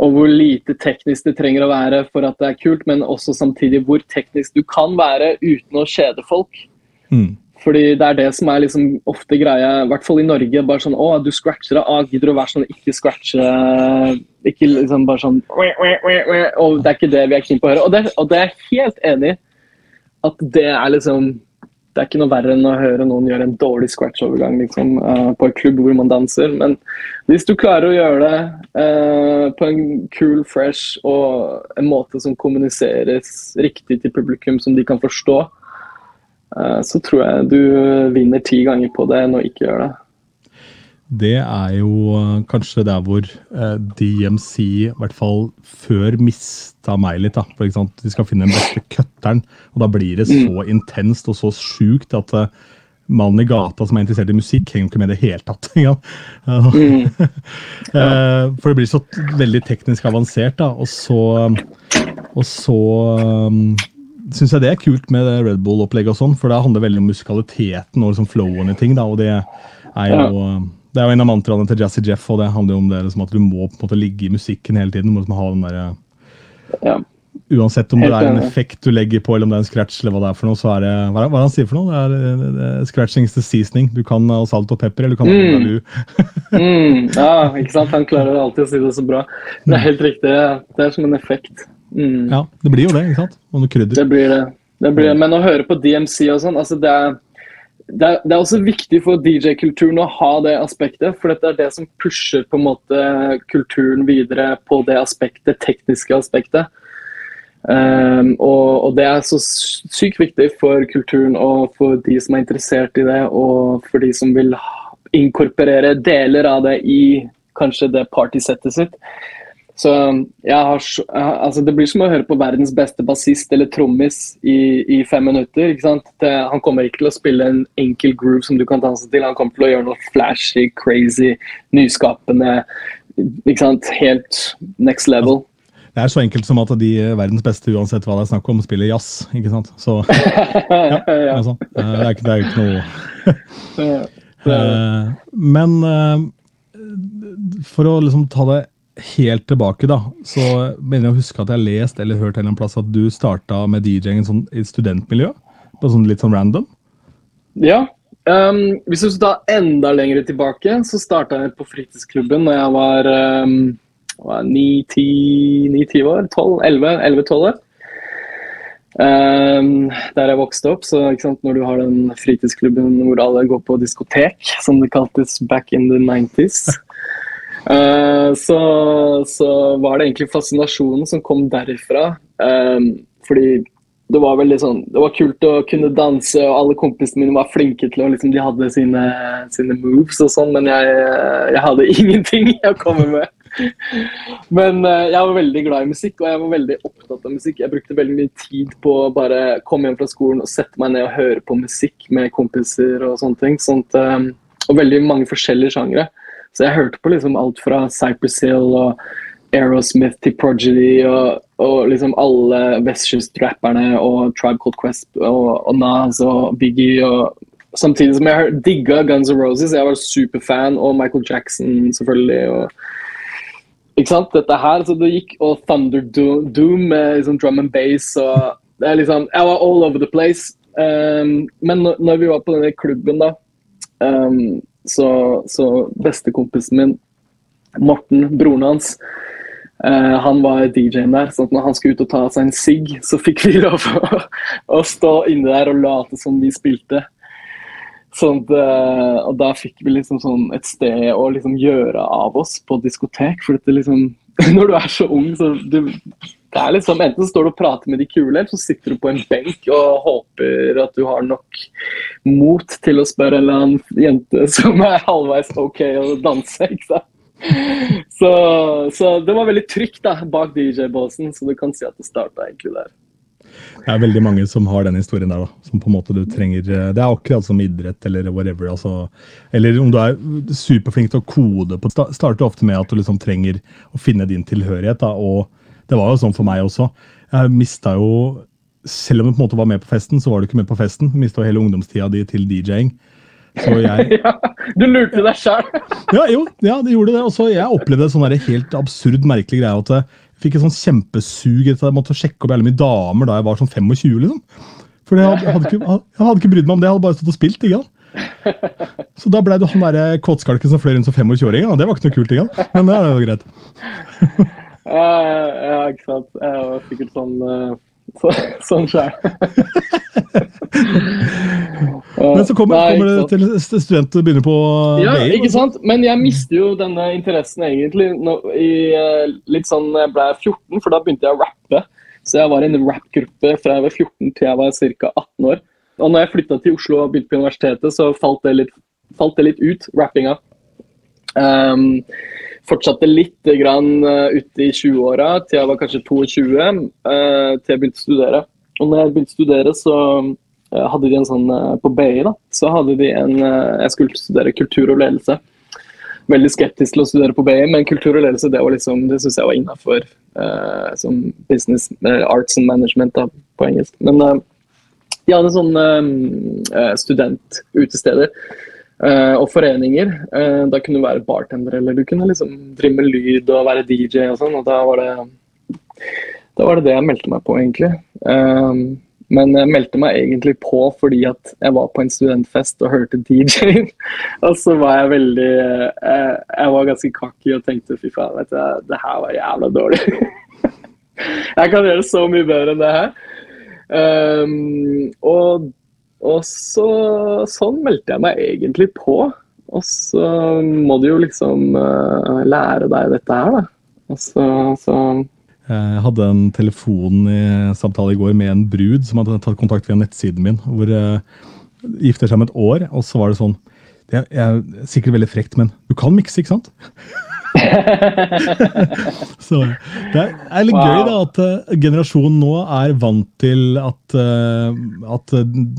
og hvor lite teknisk det trenger å være for at det er kult, men også samtidig hvor teknisk du kan være uten å kjede folk. Mm. Fordi det er det som er liksom ofte greia, i hvert fall i Norge. bare sånn, å, du scratcher det, ah, gidder du å være sånn, ikke scratche, ikke liksom bare sånn, og det er ikke det vi er keen på å høre. Og det, og det er jeg helt enig i, at det er liksom, det er ikke noe verre enn å høre noen gjøre en dårlig scratch-overgang liksom, uh, på en klubb hvor man danser. Men hvis du klarer å gjøre det uh, på en cool, fresh og en måte som kommuniseres riktig til publikum, som de kan forstå, uh, så tror jeg du vinner ti ganger på det enn å ikke gjøre det. Det er jo eh, kanskje der hvor eh, DMC, i hvert fall før, mista meg litt. da. For ikke sant? De skal finne den beste cutteren, og da blir det så intenst og så sjukt at eh, mannen i gata som er interessert i musikk, henger ikke med i det hele tatt. [laughs] Ja. Mm. [laughs] Eh, For det blir så veldig teknisk avansert, da. Og så, og så syns jeg det er kult med det Red Bull-opplegget, og sånn, for det handler veldig om musikaliteten og liksom flowen i ting. da, og det er jo... Det er jo en av mantraene til Jazzy Jeff, og det handler jo om det liksom at du må på en måte ligge i musikken hele tiden. Du må liksom ha den der, Ja. Uansett om Helt det er en effekt du legger på, eller om det er en scratch, eller hva det er for noe, så er det Hva er det han sier for noe? Det er, det er scratching is the seasoning. Du kan ha salt og pepper, eller du kan ha Mm. Mm, [laughs] ja, ikke sant? Han klarer alltid å si det så bra. Det er helt riktig. Det er som en effekt. Mm. Ja, det blir jo det, ikke sant? Og noe krydder. Det blir det. det blir det. Men å høre på DMC og sånn, altså det er det, er, det er også viktig for DJ-kulturen å ha det aspektet, for dette er det som pusher på en måte kulturen videre på det aspektet, tekniske aspektet. Um, og, og, det er så sykt viktig for kulturen og for de som er interessert i det, og for de som vil inkorporere deler av det i kanskje det partysettet sitt. Så har, altså Det blir som å høre på verdens beste bassist eller trommis i, i, fem minutter. ikke sant? Det, han kommer ikke til å spille en enkel groove som du kan danse til. Han kommer til å gjøre noe flashy, crazy, nyskapende. ikke sant? Helt next level. Det er så enkelt som at de verdens beste, uansett hva det er snakk om, spiller jazz. ikke sant? Så [laughs] ja, det er, sånn. det er, ikke, det er ikke noe [laughs] eh, Men eh, for å liksom ta det helt tilbake, da, så mener jeg å huske at jeg har lest eller hørt en plass at du starta med DJ-en sånn, i studentmiljø? På sånn litt sånn random? Ja. Um, hvis du skal ta enda lenger tilbake, så starta jeg på fritidsklubben da jeg var um, ni-ti år. 11-12 år. Um, der jeg vokste opp, så sant, når du har den fritidsklubben hvor alle går på diskotek, som det kaltes back in the 90s Uh, så, så, var det egentlig fascinasjonen som kom derifra. Um, fordi det var veldig sånn Det var kult å kunne danse, og alle kompisene mine var flinke til å liksom, De hadde sine, sine moves og sånn, men jeg, jeg, hadde [laughs] ingenting å komme med. Men uh, jeg var veldig glad i musikk, og jeg var veldig opptatt av musikk. Jeg brukte veldig mye tid på å bare komme hjem fra skolen og sette meg ned og høre på musikk med kompiser og sånne ting. Sånt, um, og veldig mange forskjellige sjangre. Så jeg hørte på liksom alt fra Cypress Hill og Aerosmith til Progedy og, og liksom alle vestkystrapperne og Tribe Called Quest og, og, Nas og Biggie. og Samtidig som jeg digga Guns N' Roses. Jeg var superfan, og Michael Jackson selvfølgelig. og ikke sant? Dette her, så det gikk, Og Thunder Doom med liksom drum and bass. og liksom, Jeg var all over the place. Um, men når vi var på denne klubben, da um, så, så bestekompisen min, Morten, broren hans, eh, han var DJ-en der. så når han skulle ut og ta seg en sigg, så fikk vi [laughs] lov å, å stå inne der og late som vi spilte. Sånn at, uh, og da fikk vi liksom sånn et sted å liksom gjøre av oss på diskotek. For liksom [laughs] Når du er så ung, så du det er liksom, Enten står du og prater med de kule, eller så sitter du på en benk og håper at du har nok mot til å spørre en eller annen jente som er halvveis OK å danse. ikke sant? Så, så det var veldig trygt da, bak DJ-båsen, så du kan si at det starta egentlig der. Det er veldig mange som har den historien der. da, som på en måte du trenger, Det er akkurat som idrett eller whatever. altså, Eller om du er superflink til å kode. på, starter ofte med at du liksom trenger å finne din tilhørighet. da, og det var jo sånn for meg også. Jeg mista jo Selv om du på en måte var med på festen, så var du ikke med på festen. Mista hele ungdomstida di til DJ-ing. Så [laughs] jeg ja, Du lurte deg sjøl! [laughs] ja, jo, ja, det gjorde det. Og så jeg opplevde en sånn helt absurd, merkelig greie at jeg fikk et sånn kjempesug etter at jeg måtte sjekke opp jævlig mye damer da jeg var sånn 25, liksom. For jeg hadde, ikke, jeg hadde ikke brydd meg om det, jeg hadde bare stått og spilt. ikke sant? Så da ble du han derre kåtskalken som fløy rundt som 25-åring. Det var ikke noe kult, ikke sant? men det er jo greit. [laughs] Ja, ikke sant. Jeg var sikkert sånn uh, så, [laughs] sånn sjøl. [laughs] Men så kommer, Nei, kommer det til studenter begynner på Ja, BI, ikke sant. Men jeg mister jo denne interessen egentlig i uh, litt sånn jeg ble 14, for da begynte jeg å rappe. Så jeg var i en rappgruppe fra jeg var 14 til jeg var ca. 18 år. Og når jeg flytta til Oslo og begynte på universitetet, så falt det litt, falt det litt ut, rappinga. Um, fortsatte litt grann uh, ute i 20-åra, til jeg var kanskje 22, uh, eh, til jeg begynte å studere. Og når jeg begynte å studere, så uh, hadde de en sånn På BI, da, så hadde de en Jeg skulle studere kultur og ledelse. Veldig skeptisk til å studere på BI, men kultur og ledelse det var liksom, det syns jeg var innafor som business, arts and management da, på engelsk. Men de hadde sånne studentutesteder og foreninger. Uh, da kunne du være bartender, eller du kunne liksom drive med lyd og være DJ og sånn. Og da var, det, da var det det jeg meldte meg på, egentlig. Uh, men jeg meldte meg egentlig på fordi at jeg var på en studentfest og hørte DJ. [laughs] og så var jeg veldig Jeg var ganske cocky og tenkte fy faen, vet du, det her var jævla dårlig. [laughs] jeg kan gjøre så mye bedre enn det her. Um, og Og så, sånn meldte jeg meg egentlig på. Og så må du jo liksom uh, lære deg dette her, da. Og så, så Jeg hadde en telefonsamtale i i går med en brud som hadde tatt kontakt via nettsiden min. hvor uh, Gifter seg om et år, og så var det sånn Det er, er sikkert veldig frekt, men du kan mikse, ikke sant? [laughs] så Det er, litt Wow. gøy da, at uh, generasjonen nå er vant til at, uh, at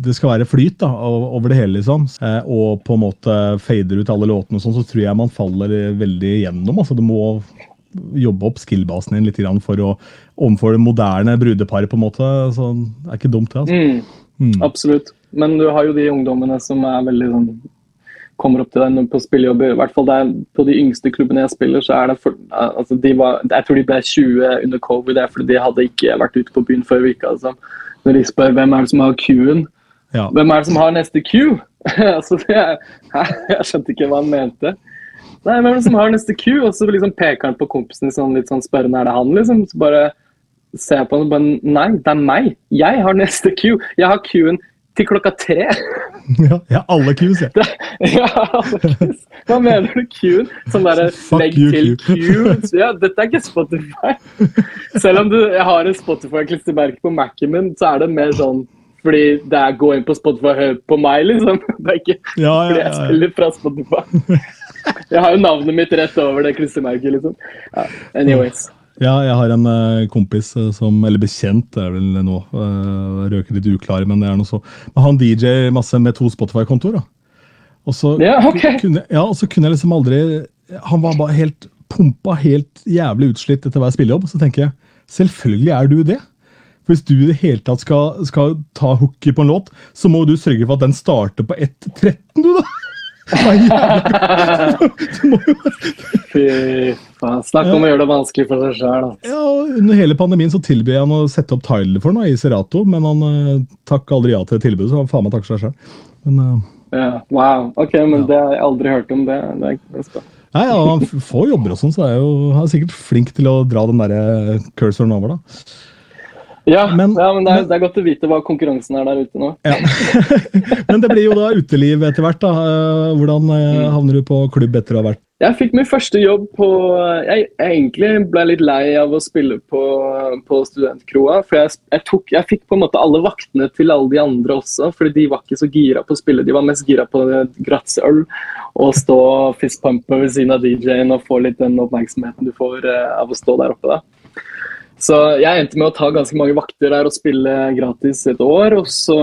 det skal være flyt da, over det hele, liksom. Uh, og på en måte fader ut alle låtene, og sånn, så tror jeg man faller veldig gjennom. altså Du må jobbe opp skill-basen din litt grann for å overfor det moderne brudeparet. på en måte, så Det er ikke dumt, det. altså. mm, Mm. Absolutt. Men du har jo de ungdommene som er veldig sånn kommer opp til deg på spillejobber. I hvert fall der, På de yngste klubbene jeg spiller, så er det for, altså de var, Jeg tror de ble 20 under covid, det er fordi de hadde ikke vært ute på byen før uka. Altså. Når de spør hvem er det som har Q-en, Ja. hvem er det som har neste Q? [laughs] altså, det er, [laughs] jeg skjønte ikke hva han mente. Nei, hvem er det som har neste Q? Og så liksom peker han på kompisen sånn, litt sånn spørrende, er det han, liksom? Så bare ser jeg på han og bare Nei, det er meg. Jeg har neste Q. Jeg har Q-en til klokka tre. [laughs] ja, ja, alle Qs, jeg. [laughs] ja, alle Qs Hva mener du Q-en? Sånn derre legg you, til Q. [laughs] Ja, dette er ikke Spotify. Selv om du, jeg har en Spotify-klistremerke på Mac-en min, så er det mer sånn fordi det er gå inn på Spotify hør på meg, liksom. [laughs] Det er ikke Ja, fordi jeg spiller fra Spotify. Jeg har jo navnet mitt rett over det klistremerket, liksom. Ja, anyways. Ja, jeg har en eh, kompis eh, som Eller bekjent, det er vel nå. Uh, røker litt uklar, men det er noe så. Men han DJ masse med to Spotify-kontoer. da. Og så Ja, okay. kunne, ja, og så kunne jeg liksom aldri Han var bare helt pumpa, helt jævlig utslitt etter hver spillejobb. Så tenker jeg selvfølgelig er du det. For Hvis du i det hele tatt skal, skal ta hooket på en låt, så må du sørge for at den starter på 1.13, du, da! Det jævlig- Du må jo Fy faen. Snakk om å gjøre det vanskelig for seg sjøl. Ja, Under hele pandemien så tilbød jeg han å sette opp Tyler for noe i Serato, men han uh, takk aldri ja til tilbudet, så han faen meg takker seg selv. Men eh, Ja, wow. Ok, men det har jeg aldri hørt om. Det, det, er- nei, ja, han får jobber og sånn, så er jo, han er sikkert flink til å dra den der cursoren over, da. Ja, Men- ja, men det er, men- det er godt å vite hva konkurransen er der ute nå. Ja. [laughs] men det blir jo da uteliv etter hvert, da. Eh, Hvordan eh, havner du på klubb etter å ha vært Jeg fikk min første jobb på Jeg, jeg egentlig ble litt lei av å spille på, på studentkroa. For jeg, jeg, tok, jeg fikk på en måte alle vaktene til alle de andre også, fordi de var ikke så gira på å spille. De var mest gira på gratisøl og stå fistpumpe ved siden av DJ-en og få litt den oppmerksomheten du får eh, av å stå der oppe. da. Så jeg endte med å ta ganske mange vakter der og spille gratis et år. Og så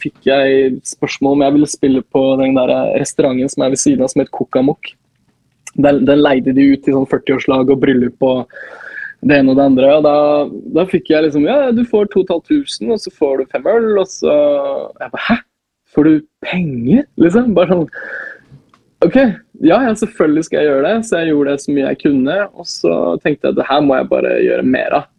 fikk jeg spørsmål om jeg ville spille på den der restauranten som er ved siden av, som het Kokamok. Den, den leide de ut til sånn 40-årslag og bryllup og det ene og det andre. Og da, da fikk jeg liksom Ja, du får 2500, og så får du fem øl, og så Jeg bare Hæ? Får du penger? Liksom? Bare sånn OK, ja, ja, selvfølgelig skal jeg gjøre det. Så jeg gjorde det så mye jeg kunne. Og så tenkte jeg at det her må jeg bare gjøre mer av.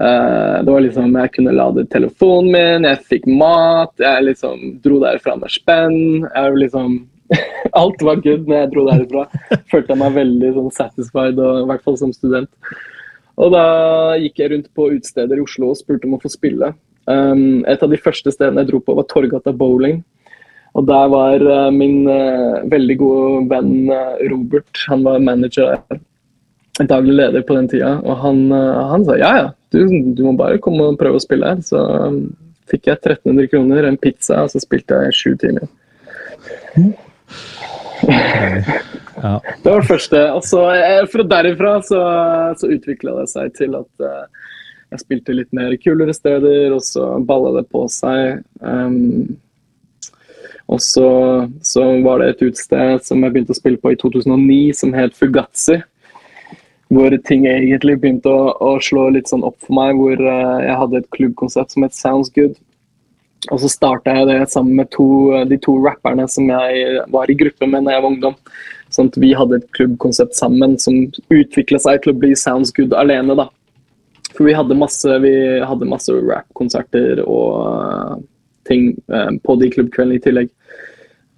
Uh, det var liksom, Jeg kunne lade telefonen min, jeg fikk mat, jeg liksom dro derfra med spenn. jeg liksom, [laughs] Alt var good når jeg dro derfra. Følte jeg meg veldig sånn, satisfied, og, i hvert fall som student. Og da gikk jeg rundt på utesteder i Oslo og spurte om å få spille. Um, et av de første stedene jeg dro på, var Torgata bowling. Og der var eh, min eh, veldig gode venn eh, Robert, han var manager. Daglig leder på den tida. Og han, han sa ja, ja, du, du må bare komme og prøve å spille her. Så um, fikk jeg 1300 kroner, en pizza, og så spilte jeg sju timer. [laughs] Ja. Det var det første. Og så fra derifra så, så utvikla det seg til at jeg spilte litt mer kulere steder, og så balla det på seg. Um, og så, så var det et utested som jeg begynte å spille på i 2009, som het Fugazi. Hvor ting egentlig begynte å, å slå litt sånn opp for meg. Hvor eh, jeg hadde et klubbkonsept som het Sounds Good. Og så starta jeg det sammen med to, de to rapperne som jeg var i gruppe med da jeg var ungdom. Sånn at vi hadde et klubbkonsept sammen som utvikla seg til å bli Sounds Good alene. da. For vi hadde masse, vi masse rap-konserter og uh, ting uh, på de klubbkveldene i tillegg.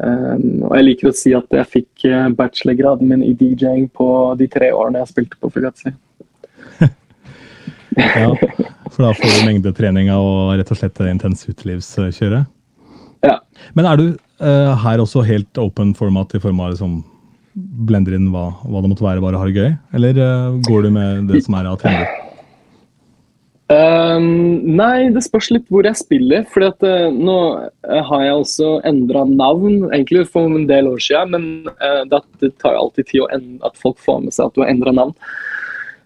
Um, og jeg liker å si at jeg fikk uh, bachelorgraden min i DJ-ing på de tre årene jeg spilte på Fugazi. [laughs] ja. For da får du mengdetreninga og rett og slett det intens utelivskjøret. Ja. Men er du uh, her også helt open format i form av liksom blender inn hva, hva det måtte være, bare har det gøy? Eller uh, går du med det som er av trender? Ehm, nei, det spørs litt hvor jeg spiller. For nå eh, har jeg også endra navn, egentlig for en del år siden. Men uh, det, det tar jo alltid tid en- at folk får med seg at du har endra navn.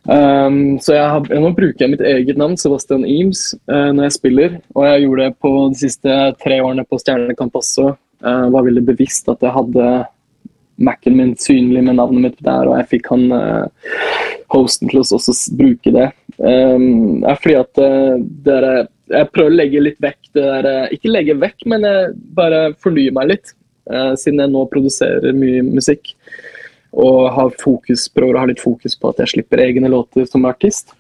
Um, så jeg har, nå bruker jeg mitt eget navn, Sebastian Eames, uh, når jeg spiller. Og jeg gjorde det på de siste tre årene på Stjernekamp også. Uh, var veldig bevisst at jeg hadde Mac-en min synlig med navnet mitt der, og jeg fikk han hosten til å også bruke det. Um, er fordi at eh, det er, Jeg prøver å legge litt vekk det der eh, Ikke legge vekk, men jeg bare fornye meg litt. Uh, siden jeg nå produserer mye musikk. Og har fokus, prøver å ha litt fokus på at jeg slipper egne låter som artist.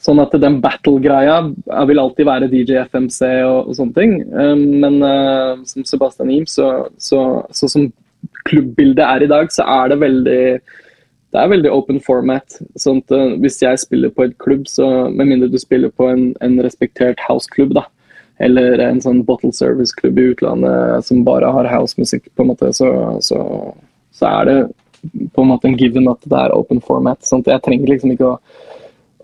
Sånn at den battle-greia vil alltid være DJ FMC og, og sånne ting. Um, men uh, som Sebastian Eames, så, så, så som klubbbildet er i dag, så er det veldig det er veldig open format. sånn at eh, Hvis jeg spiller på et klubb, så med mindre du spiller på en, en respektert houseklubb, da, eller en sånn bottle service-klubb i utlandet som bare har house-musikk, på en måte, så, så, så er det på en måte en given at det er open format. sånn at Jeg trenger liksom ikke å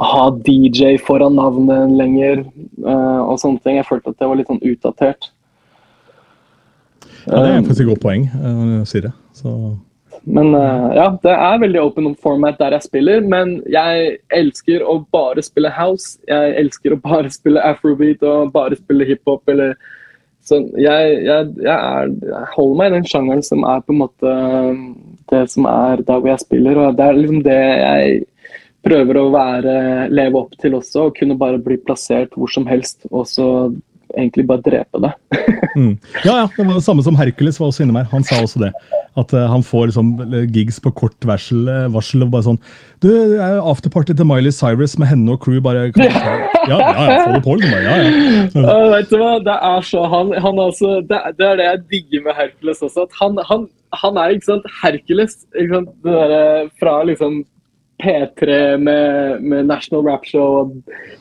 ha DJ foran navnet lenger uh, og sånne ting. Jeg følte at det var litt sånn utdatert. Ja, det er Um, faktisk et godt poeng, uh, sier det. Så, Men eh, ja, det er veldig open format der jeg spiller, men jeg elsker å bare spille house. Jeg elsker å bare spille afrobeat og bare spille hiphop eller sånn. Jeg, jeg, jeg, er, jeg holder meg i den sjangeren som er på en måte det som er der hvor jeg spiller, og det er liksom det jeg prøver å være, leve opp til også, og kunne bare bli plassert hvor som helst, og så egentlig bare drepe det. [laughs] mm. Ja, ja, det var det samme som Hercules var også inne med. Han sa også det. At uh, han får liksom gigs på kort varsel, eh, varsel og bare sånn Du, det er afterparty til Miley Cyrus med henne og crew. bare kan du ta- [laughs] Ja, ja, ja, få det på, liksom. Ja, ja. [laughs] Uh, vet du hva, det er så han, han altså, det, det er det jeg digger med Hercules også. At han, han, han er ikke sant, Hercules ikke sant, det der, fra liksom P3 med, med National Rap Show og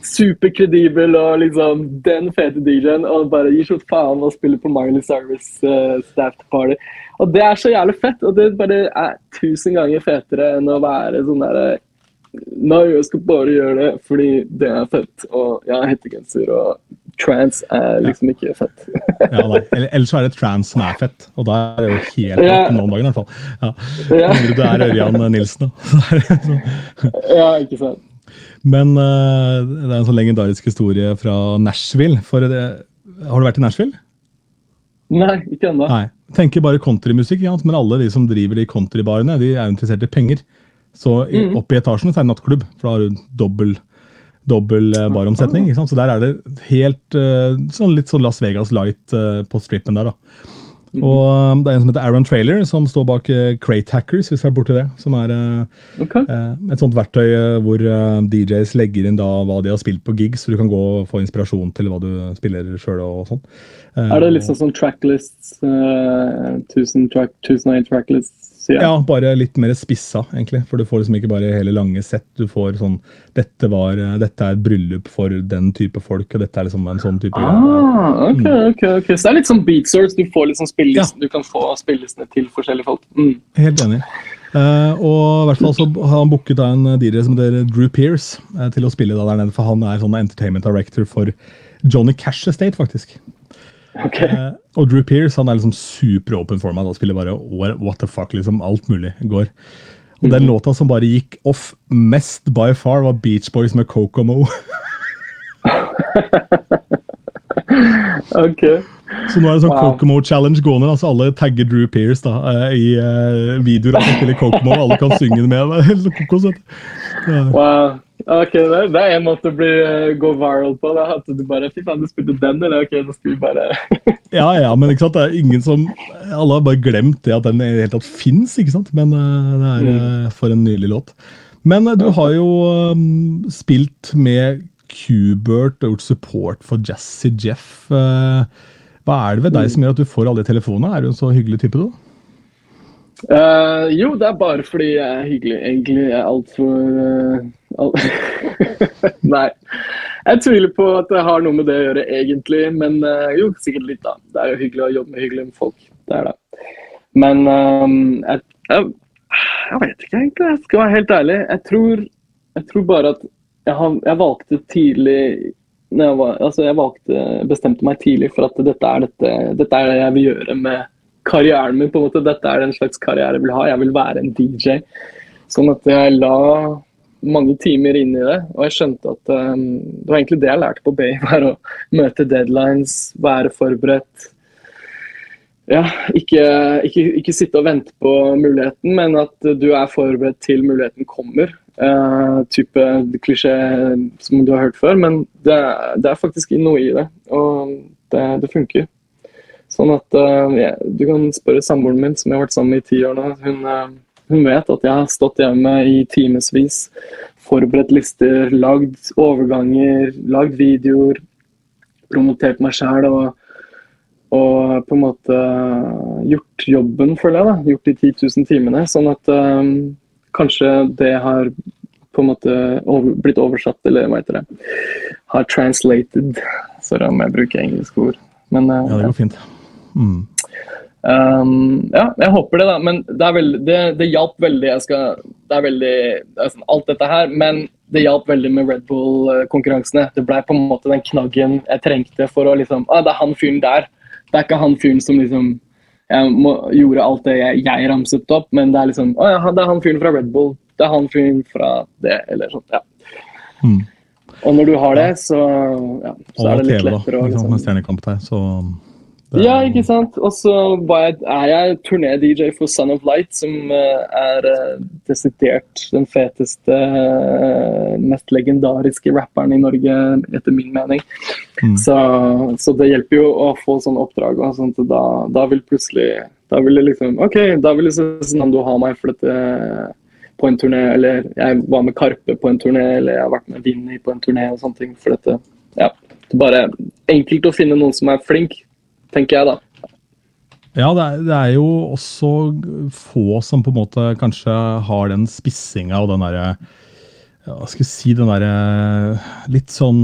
superkredibel og liksom den fete DJ-en og bare gir så faen og spiller på Miley Cyrus uh, staff party. Og det er så jævlig fett, og det bare er tusen ganger fetere enn å være sånn derre Nei, jeg skal bare gjøre det fordi det er fett, og jeg har hettegenser, og trans er liksom ikke fett. [laughs] ja nei. Eller, ellers så er det trans som er fett, og da er det jo helt Ja. nå noen dagen i hvert fall. Ja. Ja. Du er Ørjan Nilsen, da. [laughs] Ja, ikke sant. Men uh, det er en sånn legendarisk historie fra Nashville. For det, har du vært i Nashville? Nei, ikke ennå. Tenker bare countrymusikk, ja, men alle de som driver de countrybarene, de er interessert i penger. Så i, Mm. oppe i etasjen så er det nattklubb, for da har du dobbel, dobbel eh, baromsetning. Ikke sant? Så der er det helt eh, sånn litt sånn Las Vegas light eh, på strippen der. da. Mm. Og det er en som heter Aaron Trailer, som står bak Crate Hackers, hvis jeg er borti det. Som er okay. Et sånt verktøy hvor DJs legger inn da hva de har spilt på gigs, så du kan gå og få inspirasjon til hva du spiller sjøl og sånn. Er det litt sånn tracklists, uh, 1000 track, 1001 tracklists? Sier jeg? Ja, bare litt mer spissa, egentlig. For du får liksom ikke bare hele lange sett. Du får sånn Dette, var, eh, dette er et bryllup for den type folk, og dette er liksom en sånn type. Ah, ok, ok, ok. Så det er litt sånn beat source. Du, får liksom Ja. du kan få spillelistene til forskjellige folk. Mm. Helt enig. Uh, og i hvert fall så har han booket en DJ som heter Drew Pearce uh, til å spille da der nede, for han er sånn entertainment director for Johnny Cash Estate, faktisk. Ok. Eh, og Drew Pearce han er liksom super open for meg. Da spiller bare what the fuck, liksom alt mulig går. Og den låta som bare gikk off mest by far, var Beach Boys med Kokomo. [laughs] ok. Så nå er det sånn Wow. Kokomo Challenge gående. altså Alle tagger Drew Pearce da, eh, i uh, videoer av han spiller Kokomo. og Alle kan synge med. [laughs] Kokos. Ja. Wow. Ok, det det er en måte å bli, eh, gå viral på. Da. At du bare Fy faen, du spilte den, eller? Ok, nå skal vi bare [laughs] ja, ja, men ikke sant, det er ingen som Alle har bare glemt det at den i det hele tatt fins, ikke sant? Men eh, det er eh, for en nylig låt. Men du har jo um, spilt med Kubert og gjort support for Jazzy Jeff. Hva er det ved deg som gjør at du får alle de telefonene? Er du en så hyggelig type, du? Uh, jo, det er bare fordi jeg er hyggelig. Egentlig jeg er altfor uh, [laughs] Nei. Jeg tviler på at det har noe med det å gjøre, egentlig. Men uh, jo, sikkert litt, da. Det er jo hyggelig å jobbe med hyggelige folk. Det er det. Men um, jeg, jeg, jeg, vet ikke, egentlig. Jeg skal være helt ærlig. Jeg tror, jeg tror bare at har, jeg valgte tidlig jeg, var, altså valgte, bestemte meg tidlig for at dette er, dette, dette er det jeg vil gjøre med karrieren min. på en måte. Dette er den slags karriere jeg vil ha. Jeg vil være en DJ. Sånn at jeg la mange timer inn i det. Og jeg skjønte at um, det var egentlig det jeg lærte på Bay, [laughs] Var å møte deadlines, være forberedt. Ja, ikke, ikke, ikke, sitte og vente på muligheten, men at du er forberedt til muligheten kommer. Uh, type klisjé som du har hørt før, men det, det er faktisk noe i det. Og det, det funker. Sånn at uh, ja, Du kan spørre samboeren min, som jeg har vært sammen med i ti år nå. Hun, uh, hun vet at jeg har stått hjemme i timevis, forberedt lister, lagd overganger, lagd videoer, promotert meg sjæl og, og, på en måte gjort jobben, føler jeg. da, Gjort de 10 000 timene. Sånn at um, kanskje det har på en måte over, blitt oversatt, eller hva heter det, har translated. Sorry om jeg bruker engelske ord. Men, uh, ja, det går fint. Mm. Um, ja, jeg håper det, da. Men det, veldig, det, det hjalp veldig. Skal, det veldig altså, Alt dette her. Men det hjalp veldig med Red Bull-konkurransene. Det ble på en måte den knaggen jeg trengte for å liksom ah, Det er han fyren der. Det er ikke han fyren som liksom må, gjorde alt det jeg, jeg, ramset opp, men det er liksom Å ja, det er han fyren fra Red Bull. Det er han fyren fra det, eller sånt. Ja. Mm. Og når du har det, så, ja, så er det litt lettere å liksom, Så ja, ikke sant. Og så er jeg turné-DJ for Son of Light, som eh, er eh, desidert den feteste, eh, mest legendariske rapperen i Norge, etter min mening. Mm. Så, så, det hjelper jo å få sånne oppdrag. Og sånt, da, da vil plutselig Da vil det liksom OK, da vil Cezinando ha meg for dette på en turné, eller jeg var med Karpe på en turné, eller jeg har vært med Vinni på en turné og sånne ting. For dette, ja, det er bare enkelt å finne noen som er flink tenker jeg da. Ja, det er, det er, jo også få som på en måte kanskje har den spissinga og den derre Hva skal jeg si Den derre litt sånn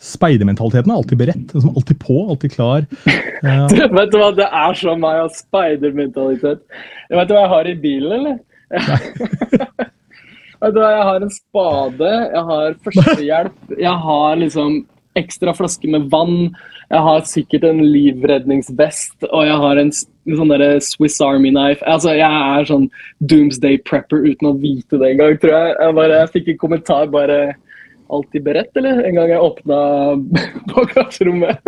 Speidermentaliteten er alltid beredt. Liksom alltid på, alltid klar. [laughs] Ja. vet du hva, Det er så meg av speidermentalitet. Vet du hva jeg har i bilen, eller? [laughs] vet du hva, Jeg har en spade, jeg har førstehjelp, jeg har liksom ekstra flaske med vann. Jeg har sikkert en livredningsvest, og jeg har en, en sånn Swiss Army knife. Altså, Jeg er sånn doomsday prepper uten å vite det engang, tror jeg. Jeg, bare, jeg fikk en kommentar bare Alltid beredt, eller? En gang jeg åpna [laughs] bagasjerommet.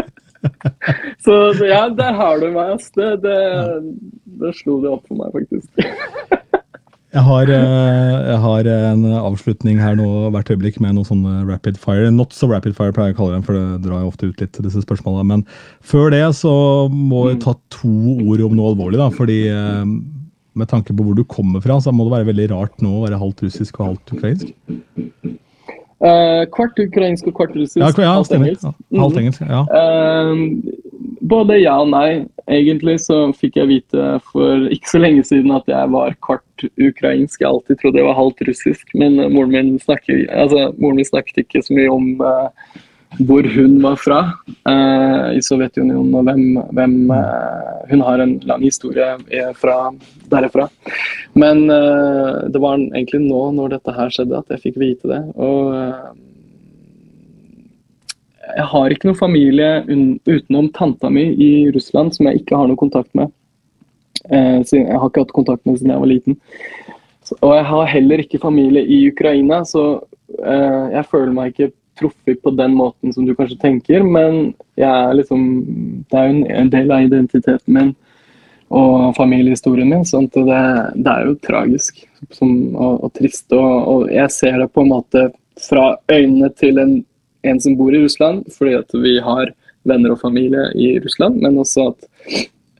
[laughs] så, så, ja, der har du meg. ass. Det, det, det slo det opp for meg, faktisk. [laughs] Jeg har, eh, jeg har, en avslutning her nå hvert øyeblikk med noe sånn eh, rapid fire. Not so rapid fire, pleier jeg å kalle dem, for det drar jo ofte ut litt, disse spørsmålene. Men før det så må jeg ta to ord om noe alvorlig. da, fordi eh, med tanke på hvor du kommer fra, så må det være veldig rart nå å være halvt russisk og halvt ukrainsk? Uh, kvart ukrainsk og kvart russisk. Ja, ja, halvt engelsk. Ja, halvt engelsk ja. Uh, både ja og nei. Egentlig så fikk jeg vite for ikke så lenge siden at jeg var kvart ukrainsk. Jeg alltid trodde jeg var halvt russisk, men moren min, snakker, altså, moren min snakket ikke så mye om uh, hvor hun var fra uh, i Sovjetunionen, og hvem, hvem uh, Hun har en lang historie fra derifra. Men det var egentlig nå, når dette her skjedde, at jeg fikk vite det. og jeg har ikke noen familie utenom tanta mi i Russland som jeg ikke har noe kontakt med. Eh, jeg har ikke hatt kontakt med siden jeg var liten. Og jeg har heller ikke familie i Ukraina, så eh, jeg føler meg ikke truffet på den måten som du kanskje tenker. Men er liksom, det er jo en del av identiteten min og familiehistorien min. sånn at det, det er jo tragisk som, og, og, trist. Og, og jeg ser det på en måte fra øynene til en en som bor i Russland, fordi at vi har venner og familie i Russland, men også at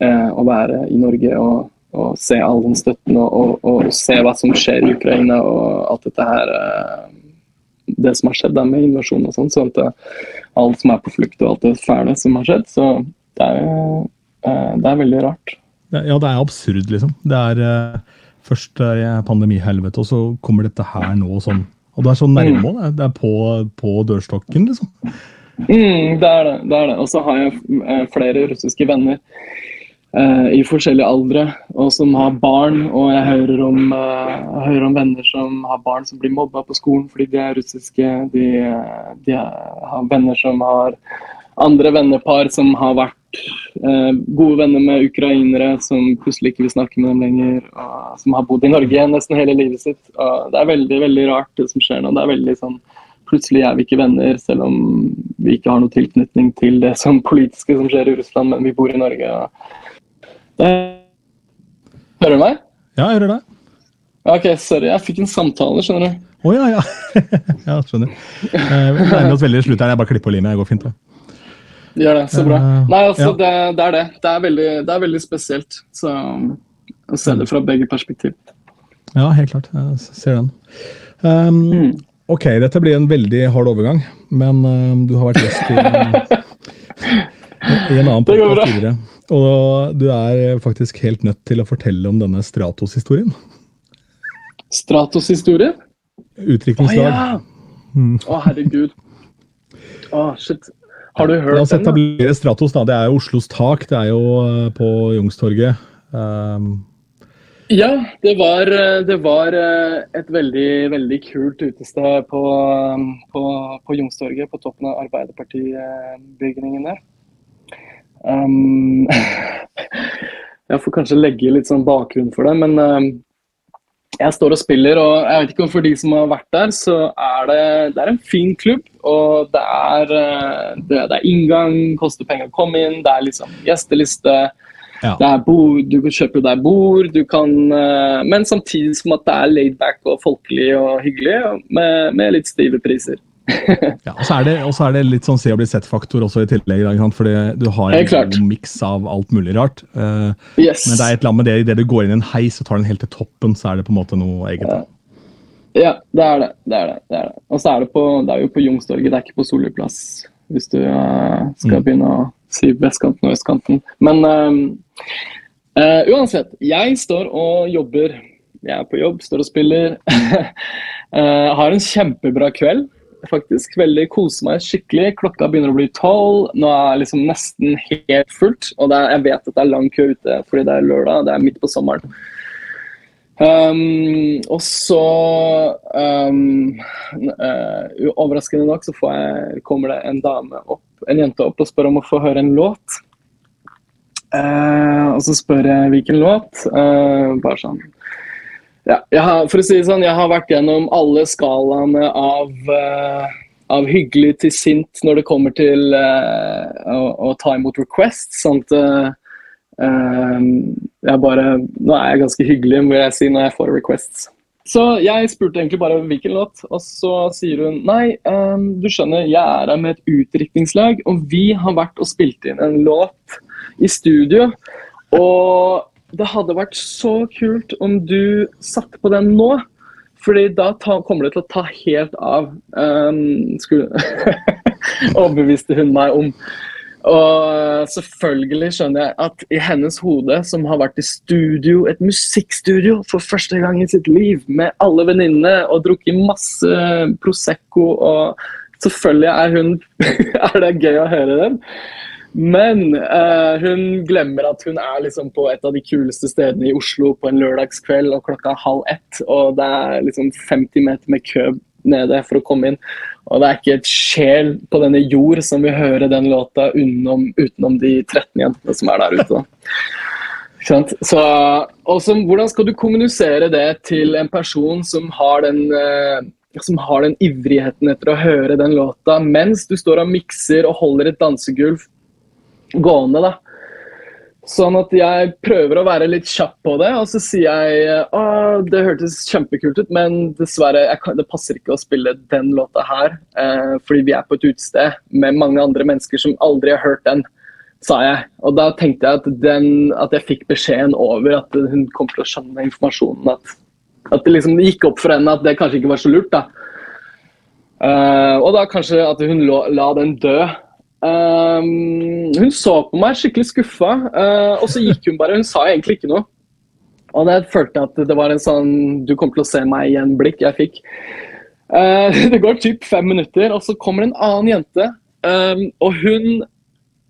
eh, å være i Norge og, og, se all den støtten og, og, og, se hva som skjer i Ukraina og alt dette her eh, Det som har skjedd der med invasjon og sånn, så at alt som er på flukt og alt det fæle som har skjedd. Så det er, eh, det er veldig rart. Ja, det er absurd, liksom. Det er eh, først pandemihelvete, og så kommer dette her nå sånn Og du er så nærme òg. Det er på, på dørstokken, liksom. Mm, det er det. det er det. Og så har jeg eh, flere russiske venner eh, i forskjellige aldre, og som har barn. Og jeg hører om, eh, jeg hører om venner som har barn som blir mobba på skolen fordi de er russiske. De, de har venner som har andre vennepar som har vært eh, gode venner med ukrainere som plutselig ikke vil snakke med dem lenger. Og som har bodd i Norge nesten hele livet sitt. Og det er veldig veldig rart det som skjer nå. Det er veldig sånn Plutselig er vi ikke venner, selv om vi ikke har noe tilknytning til det som politiske som skjer i Russland, men vi bor i Norge. Det... Hører du meg? Ja, jeg hører deg. Ok, sorry. Jeg fikk en samtale, skjønner du. Å ja, ja. [laughs] ja, skjønner. Eh, Vi nærmer oss veldig slutt her. Jeg bare klipper og limer. Det går fint. Gjør det, så bra. Eh, Nei, altså, ja. det, det er det. Det er veldig, det er veldig spesielt. Så å se det fra begge perspektiv. Ja, helt klart. Jeg ser den. Um, Mm. Ok, dette blir en veldig hard overgang, men um, du har vært gjest i, i en annen bra. tidligere. Og du er faktisk helt nødt til å fortelle om denne Stratos-historien. Stratos-historie? Å ja! Mm. Å, herregud. Å, shit. Har du La hørt oss den? da? etablere Stratos. da. Det er jo Oslos tak. Det er jo uh, på Youngstorget. Um, Ja, det var, eh, det var eh, et veldig, veldig kult utested på, på, på Youngstorget, på toppen av Arbeiderpartibygningen der. Um, [laughs] jeg får kanskje legge litt sånn bakgrunn for det, men jeg står og spiller, og jeg vet ikke om for de som har vært der, så er det, det er en fin klubb. Og det er, eh, det, det er inngang, koster penger å komme inn, det er liksom gjesteliste. Ja. Det er bord, du kan kjøpe deg bord, du kan eh, Men samtidig som at det er laid back og folkelig og hyggelig, med, med litt stive priser. Ja, og så er det, og så er det litt sånn se og bli sett-faktor også i tillegg. Fordi du har en god miks av alt mulig rart. Uh, Yes. Men det er et eller annet med det idet du går inn i en heis og tar den helt til toppen, så er det på en måte noe eget. Ja, Ja, det er det. det, er det, det, er det. Og så er det, på, det er jo på Youngstorget, det er ikke på Solli plass. Hvis du uh, skal Mm. begynne å si vestkanten og østkanten. Men uh, uansett, jeg står og jobber. Jeg er på jobb, står og spiller. [laughs] Har en kjempebra kveld. Faktisk veldig koser meg skikkelig. Klokka begynner å bli tolv. Nå er liksom nesten helt fullt. Og er, jeg vet at det er lang kø ute fordi det er lørdag. Det er midt på sommeren. Um, og så um, uh, Overraskende nok så jeg, kommer det en dame opp, en jente opp og spør om å få høre en låt. Uh, og så spør jeg hvilken låt. Uh, bare sånn ja, har, For å si det sånn, jeg har vært gjennom alle skalaene av, uh, av hyggelig til sint når det kommer til uh, å, å ta imot requests. At eh, eh, jeg bare Nå er jeg ganske hyggelig, vil jeg si, når jeg får requests. Så jeg spurte egentlig bare hvilken låt, og så sier hun nei, um, du skjønner, jeg er her med et utdrikningslag, og vi har vært og spilt inn en låt i studio. Og det hadde vært så kult om du satte på den nå. Fordi da ta, kommer det til å ta helt av. Um, skulle [laughs] Overbeviste hun meg om. Og selvfølgelig skjønner jeg at i hennes hode, som har vært i studio, et musikkstudio for første gang i sitt liv, med alle venninnene og drukket masse Prosecco og Selvfølgelig er hun [laughs] Er det gøy å høre den? Men uh, hun glemmer at hun er liksom på et av de kuleste stedene i Oslo på en lørdagskveld, og klokka er halv ett, og det er liksom 50 meter med kø nede for å komme inn. Og det er ikke et sjel på denne jord som vil høre den låta utenom, utenom de 13 jentene som er der ute. da. Så, hvordan skal du kommunisere det til en person som har den uh, som har den ivrigheten etter å høre den låta mens du står og mikser og holder et dansegulv gående, da. Sånn at jeg prøver å være litt kjapp på det, og så sier jeg å, det hørtes kjempekult ut, men dessverre, kan, det passer ikke å spille den låta her, eh, fordi vi er på et utested med mange andre mennesker som aldri har hørt den, sa jeg. Og da tenkte jeg at, den, at jeg fikk beskjeden over at hun kom til å skjønne informasjonen, at, at det liksom gikk opp for henne at det kanskje ikke var så lurt, da. Eh, og da kanskje at hun la, la den dø. Um, hun så på meg skikkelig skuffa, uh, og så gikk hun bare. Hun sa egentlig ikke noe. Og jeg følte at det var en sånn du kommer til å se meg igjen-blikk jeg fikk. Uh, [laughs] det går typ fem minutter, og så kommer en annen jente. Um, og hun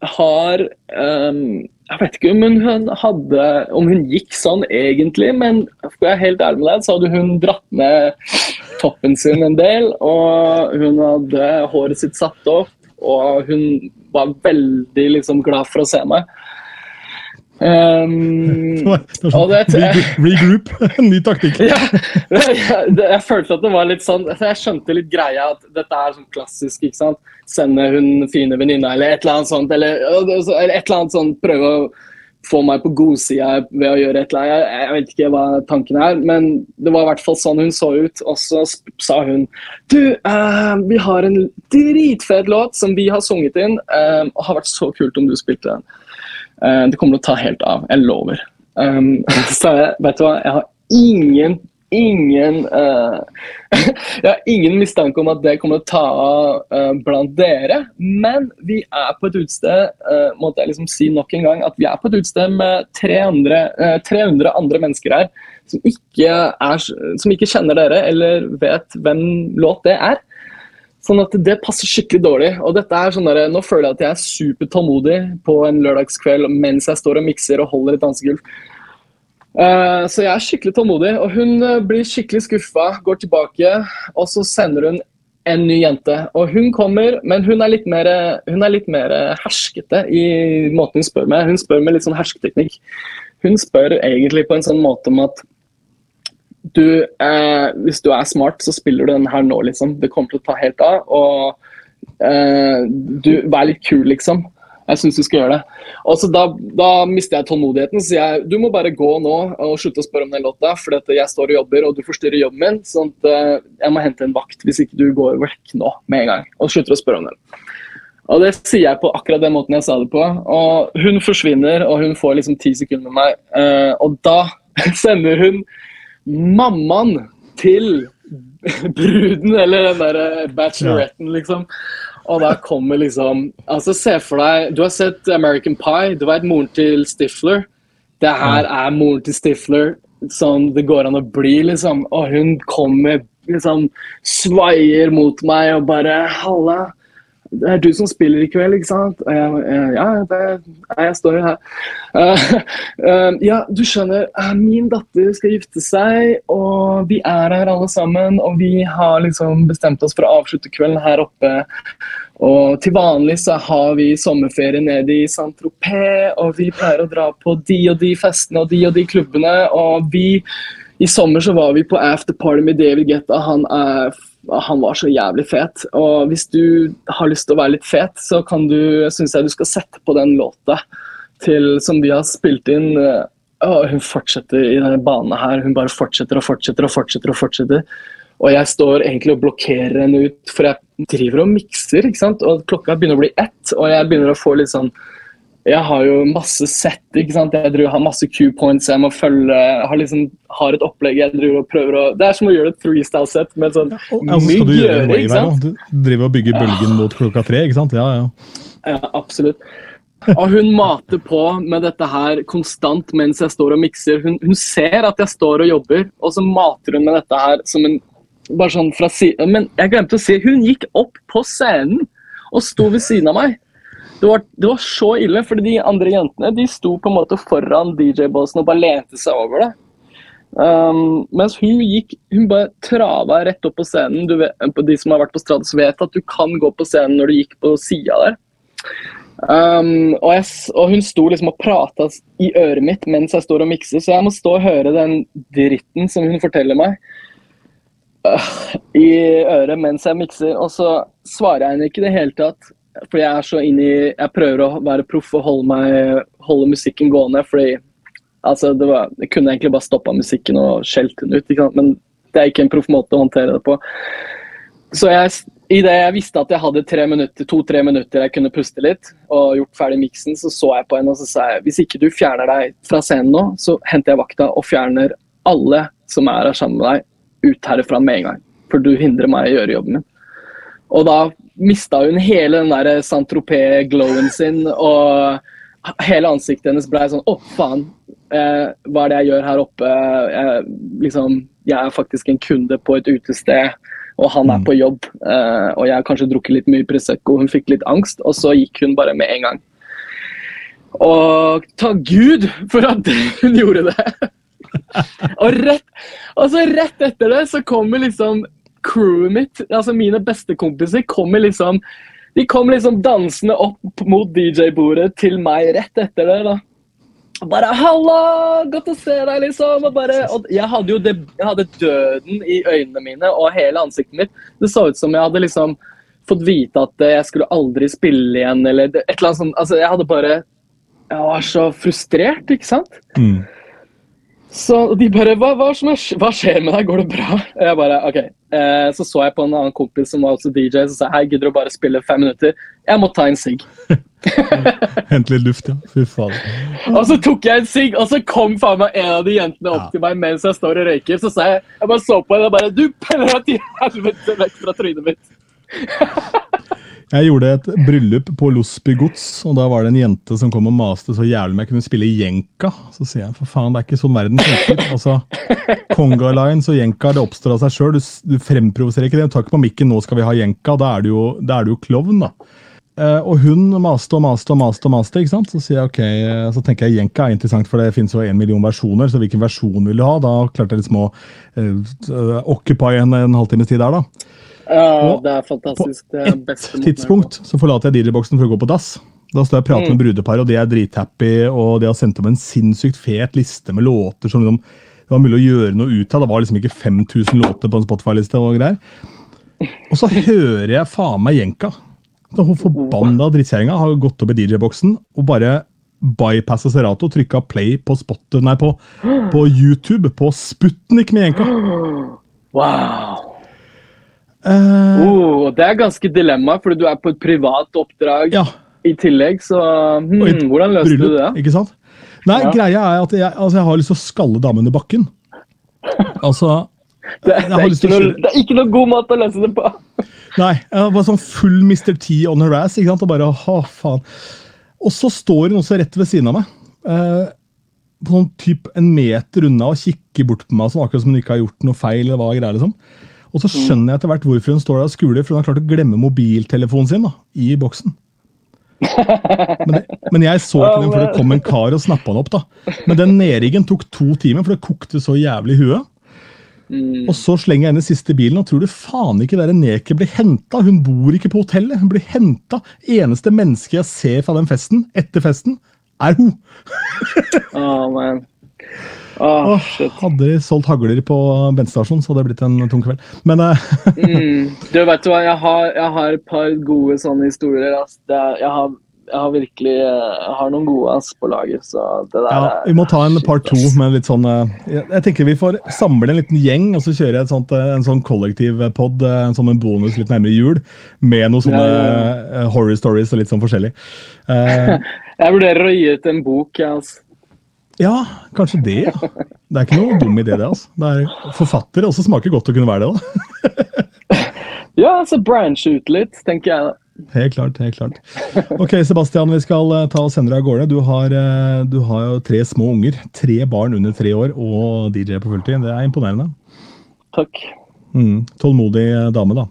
har um, Jeg vet ikke om hun hadde Om hun gikk sånn egentlig, men for jeg helt ærlig med deg, så hadde hun dratt ned toppen sin en del. Og hun hadde håret sitt satt opp, og hun var veldig liksom glad for å se meg. [laughs] Um, og det, Regroup. [laughs] Ny taktikk. ja, [laughs] jeg, jeg følte at det var litt sånn Jeg skjønte litt greia at dette er sånn klassisk. ikke sant? Sende hun fine venninna eller et eller annet sånt. Eller, eller et eller annet sånt, prøve å få meg på godsida ved å gjøre et eller annet. Jeg, jeg, vet ikke hva tanken er, men det var i hvert fall sånn hun så ut. Og så sa hun Du, uh, vi har en dritfet låt som vi har sunget inn, uh, og har vært så kult om du spilte den. Uh, det kommer til å ta helt av. Jeg lover. Um, [laughs] så jeg, vet du hva, jeg har ingen ingen uh, [laughs] Jeg har ingen mistanke om at det kommer til å ta av uh, blant dere. Men vi er på et utested uh, måtte jeg liksom si nok en gang, at vi er på et utested med 300, 300 andre mennesker her som ikke, er, som ikke kjenner dere eller vet hvem låt det er. Sånn at det passer skikkelig dårlig. Og dette er sånn der, Nå føler jeg at jeg er supertålmodig på en lørdagskveld mens jeg står og mikser og holder et dansegulv. Uh, så jeg er skikkelig tålmodig. Og hun uh, blir skikkelig skuffa, går tilbake, og så sender hun en ny jente. Og hun kommer, men hun er litt mer, er litt mer herskete i måten hun spør med. Hun spør med litt sånn hersketeknikk. Hun spør egentlig på en sånn måte om at du, eh, hvis du er smart, så spiller du den her nå, liksom. Det kommer til å ta helt av. Og eh, du, vær litt kul, liksom. Jeg syns du skal gjøre det. Og så Da, da mister jeg tålmodigheten. Så jeg du må bare gå nå og slutte å spørre om den låta, for jeg står og jobber, og du forstyrrer jobben min. sånn at eh, jeg må hente en vakt hvis ikke du går vekk nå med en gang og slutter å spørre om den. Og Det sier jeg på akkurat den måten jeg sa det på. Og Hun forsvinner, og hun får liksom ti sekunder med meg. Eh, og da [laughs] sender hun mammaen til bruden, eller den der bacheloretten, liksom. Og da kommer liksom Altså, se for deg Du har sett American Pie. Du vet moren til Stifler. Det her er moren til Stifler sånn det går an å bli, liksom. Og hun kommer liksom Svaier mot meg og bare 'Halla' det er du som spiller i kveld, ikke sant? Og jeg, ja, det, jeg står jo her. Uh, uh, [laughs] ja, du skjønner, min datter skal gifte seg, og vi er her alle sammen. Og vi har liksom bestemt oss for å avslutte kvelden her oppe. Og til vanlig så har vi sommerferie nede i Saint-Tropez, og vi pleier å dra på de og de festene og de og de klubbene. Og vi I sommer så var vi på afterparty med David Getta. Han er han var så jævlig fet. Og hvis du har lyst til å være litt fet, så kan du, syns jeg du skal sette på den låta til, som de har spilt inn. Og hun fortsetter i denne banen her. Hun bare fortsetter og fortsetter og fortsetter. Og fortsetter. Og jeg står egentlig og blokkerer henne ut, for jeg driver og mikser. ikke sant? Og klokka begynner å bli ett, og jeg begynner å få litt sånn jeg har jo masse sett. ikke sant? Jeg driver, har masse Q-points jeg må følge. Jeg har, liksom, har et opplegg jeg driver og prøver å Det er som å gjøre et freestyle-sett med sånn ja, mye du gjøre. ikke sant? Du driver og bygger bølgen mot klokka tre, ikke sant? Ja, ja. ja, absolutt. Og hun mater på med dette her konstant mens jeg står og mikser. Hun, hun, ser at jeg står og jobber, og så mater hun med dette her som en bare sånn fra siden. Men jeg glemte å si hun gikk opp på scenen og sto ved siden av meg. Det var, det var, så ille, fordi de andre jentene de sto på en måte foran DJ-båsen og bare lente seg over det. Um, mens hun gikk Hun bare trava rett opp på scenen. Vet, de som har vært på Stratos, vet at du kan gå på scenen når du gikk på sida der. Um, og, jeg, og, hun sto liksom og prata i øret mitt mens jeg står og mikser, så jeg må stå og høre den dritten som hun forteller meg uh, i øret mens jeg mikser. Og så svarer jeg henne ikke i det hele tatt. Fordi jeg er så inni Jeg prøver å være proff og holde, meg, holde musikken gående. fordi altså, det var, Jeg kunne egentlig bare stoppa musikken og skjelt den ut, men det er ikke en proff måte å håndtere det på. Så jeg, det jeg visste at jeg hadde to-tre minutter jeg kunne puste litt, og gjort ferdig miksen, så så jeg på henne og så sa jeg, hvis ikke du fjerner deg fra scenen nå, så henter jeg vakta og fjerner alle som er her sammen med deg, ut herifra med en gang. For du hindrer meg i å gjøre jobben min. Og da mista hun hele den der Saint-Tropez-glowen sin, og hele ansiktet hennes ble sånn Å, faen! Eh, hva er det jeg gjør her oppe? Jeg, liksom, jeg er faktisk en kunde på et utested. og han er Mm. på jobb. eh, og jeg har kanskje drukket litt mye Prosecco, hun fikk litt angst, og så gikk hun bare med en gang. Og takk Gud for at [laughs] hun gjorde det! [laughs] og rett, altså rett etter det så kommer liksom crewet mitt, altså mine beste kompiser, kommer liksom De kom liksom dansende opp mot DJ-bordet til meg rett etter det. da. Og Bare 'halla, godt å se deg', liksom. Og, bare, og jeg hadde jo det, jeg hadde døden i øynene mine og hele ansiktet mitt. Det så ut som jeg hadde liksom fått vite at jeg skulle aldri spille igjen, eller et eller annet sånt. Altså, jeg hadde bare Jeg var så frustrert, ikke sant? Mm. Så de bare hva, hva, som hva skjer med deg, går det bra? Jeg bare, ok. Eh, så så jeg på en annen kompis som var også DJ, så sa jeg, hei, gidder du bare spille fem minutter? Jeg må ta en sigg. [laughs] Hente litt luft, ja. Fy faen. Og så tok jeg en sigg, og så kom faen meg en av de jentene opp Ja. til meg mens jeg står og røyker. Så sa jeg, jeg bare så på henne og bare, du peller deg til helvete vekk fra trynet mitt. Jeg gjorde et bryllup på Losby gods, og da var det en jente som kom og maste så jævlig om jeg kunne spille jenka. Så sier jeg for faen, det er ikke sånn verden funker. Altså, Conga Lines og jenka det oppstår av seg sjøl. Du, du fremprovoserer ikke det. Du ikke på mikken 'nå skal vi ha jenka'. Da er du jo, er du jo klovn, da. Eh, og hun maste og maste og maste, og maste, ikke sant? så sier jeg ok, eh, så tenker jeg jenka er interessant, for det finnes jo en million versjoner. Så hvilken versjon vil du ha? Da klarte jeg liksom å uh, occupy en, en halvtimes tid der, da. Ja, det er fantastisk. Det er Et beste måten tidspunkt så forlater jeg DJ-boksen for å gå på dass. Da står jeg og prater med brudepar, og de er drithappy, og de har sendt om en sinnssykt fet liste med låter som liksom, det var mulig å gjøre noe ut av. Det var liksom ikke 5000 låter på en Spotify-liste og greier. Og så hører jeg faen meg jenka. Så Hun forbanna drittkjerringa har gått opp i DJ-boksen og bare bypassa Serato, trykka play på, spot, nei, på, på YouTube, på Sputnik med jenka. [gasps] Wow. Eh, Oh, det er ganske dilemma, fordi du er på et privat oppdrag ja. i tillegg. Så hmm, et hvordan løste du det? Ikke sant? Nei, Ja. greia er at jeg, altså, jeg har lyst til å skalle damen i bakken. Altså Det, [laughs] det, er ikke noe, det er ikke noe god måte å løse det på. [laughs] Nei, jeg var sånn full Mr. T on her ass? Og bare, ha, faen. Og så står hun også rett ved siden av meg. Eh, på sånn typ en meter unna og kikker bort på meg, sånn, akkurat som hun ikke har gjort noe feil. eller hva greier liksom. Og så skjønner jeg etter hvert hvorfor hun står der og skuler, for hun har klart å glemme mobiltelefonen sin da, i boksen. Men, det, men jeg så ikke den før det kom en kar og snappa den opp. da. Men den nedriggen tok to timer, for det kokte så jævlig i huet. Mm. Og så slenger jeg inn den siste bilen, og tror du faen ikke det der Neket blir henta? Hun bor ikke på hotellet, hun blir henta. Eneste menneske jeg ser fra den festen, etter festen, er hun. Oh, man. Oh, Åh, hadde de solgt hagler på bensinstasjonen, så hadde det blitt en tung kveld. Men eh, [laughs] Mm. Du, vet hva, jeg har, jeg har et par gode sånne historier. Altså. Er, jeg, har, jeg har virkelig eh, jeg har noen gode ass på lager, så det der ja, vi må ta en par to med litt sånn eh, jeg, jeg tenker vi får samle en liten gjeng og så kjøre et sånt, eh, en sånn kollektivpod som en bonus litt nærmere jul, med noen sånne Ja, ja, eh, horror stories og litt sånn forskjellig. Uh, [laughs] Jeg vurderer å gi ut en bok. jeg, ass. Ja, kanskje det. ja. Det er ikke noe dum idé, det. altså. Det er Forfatter også smaker godt å kunne være det. da. [laughs] Ja, så branche ut litt, tenker jeg. da. Helt klart. helt klart. Ok, Sebastian, vi skal eh, ta og sende deg av gårde. Du har, eh, du har jo tre små unger. Tre barn under tre år og DJ på fulltid. Det er imponerende. Takk. Mm. Tålmodig eh, dame, da.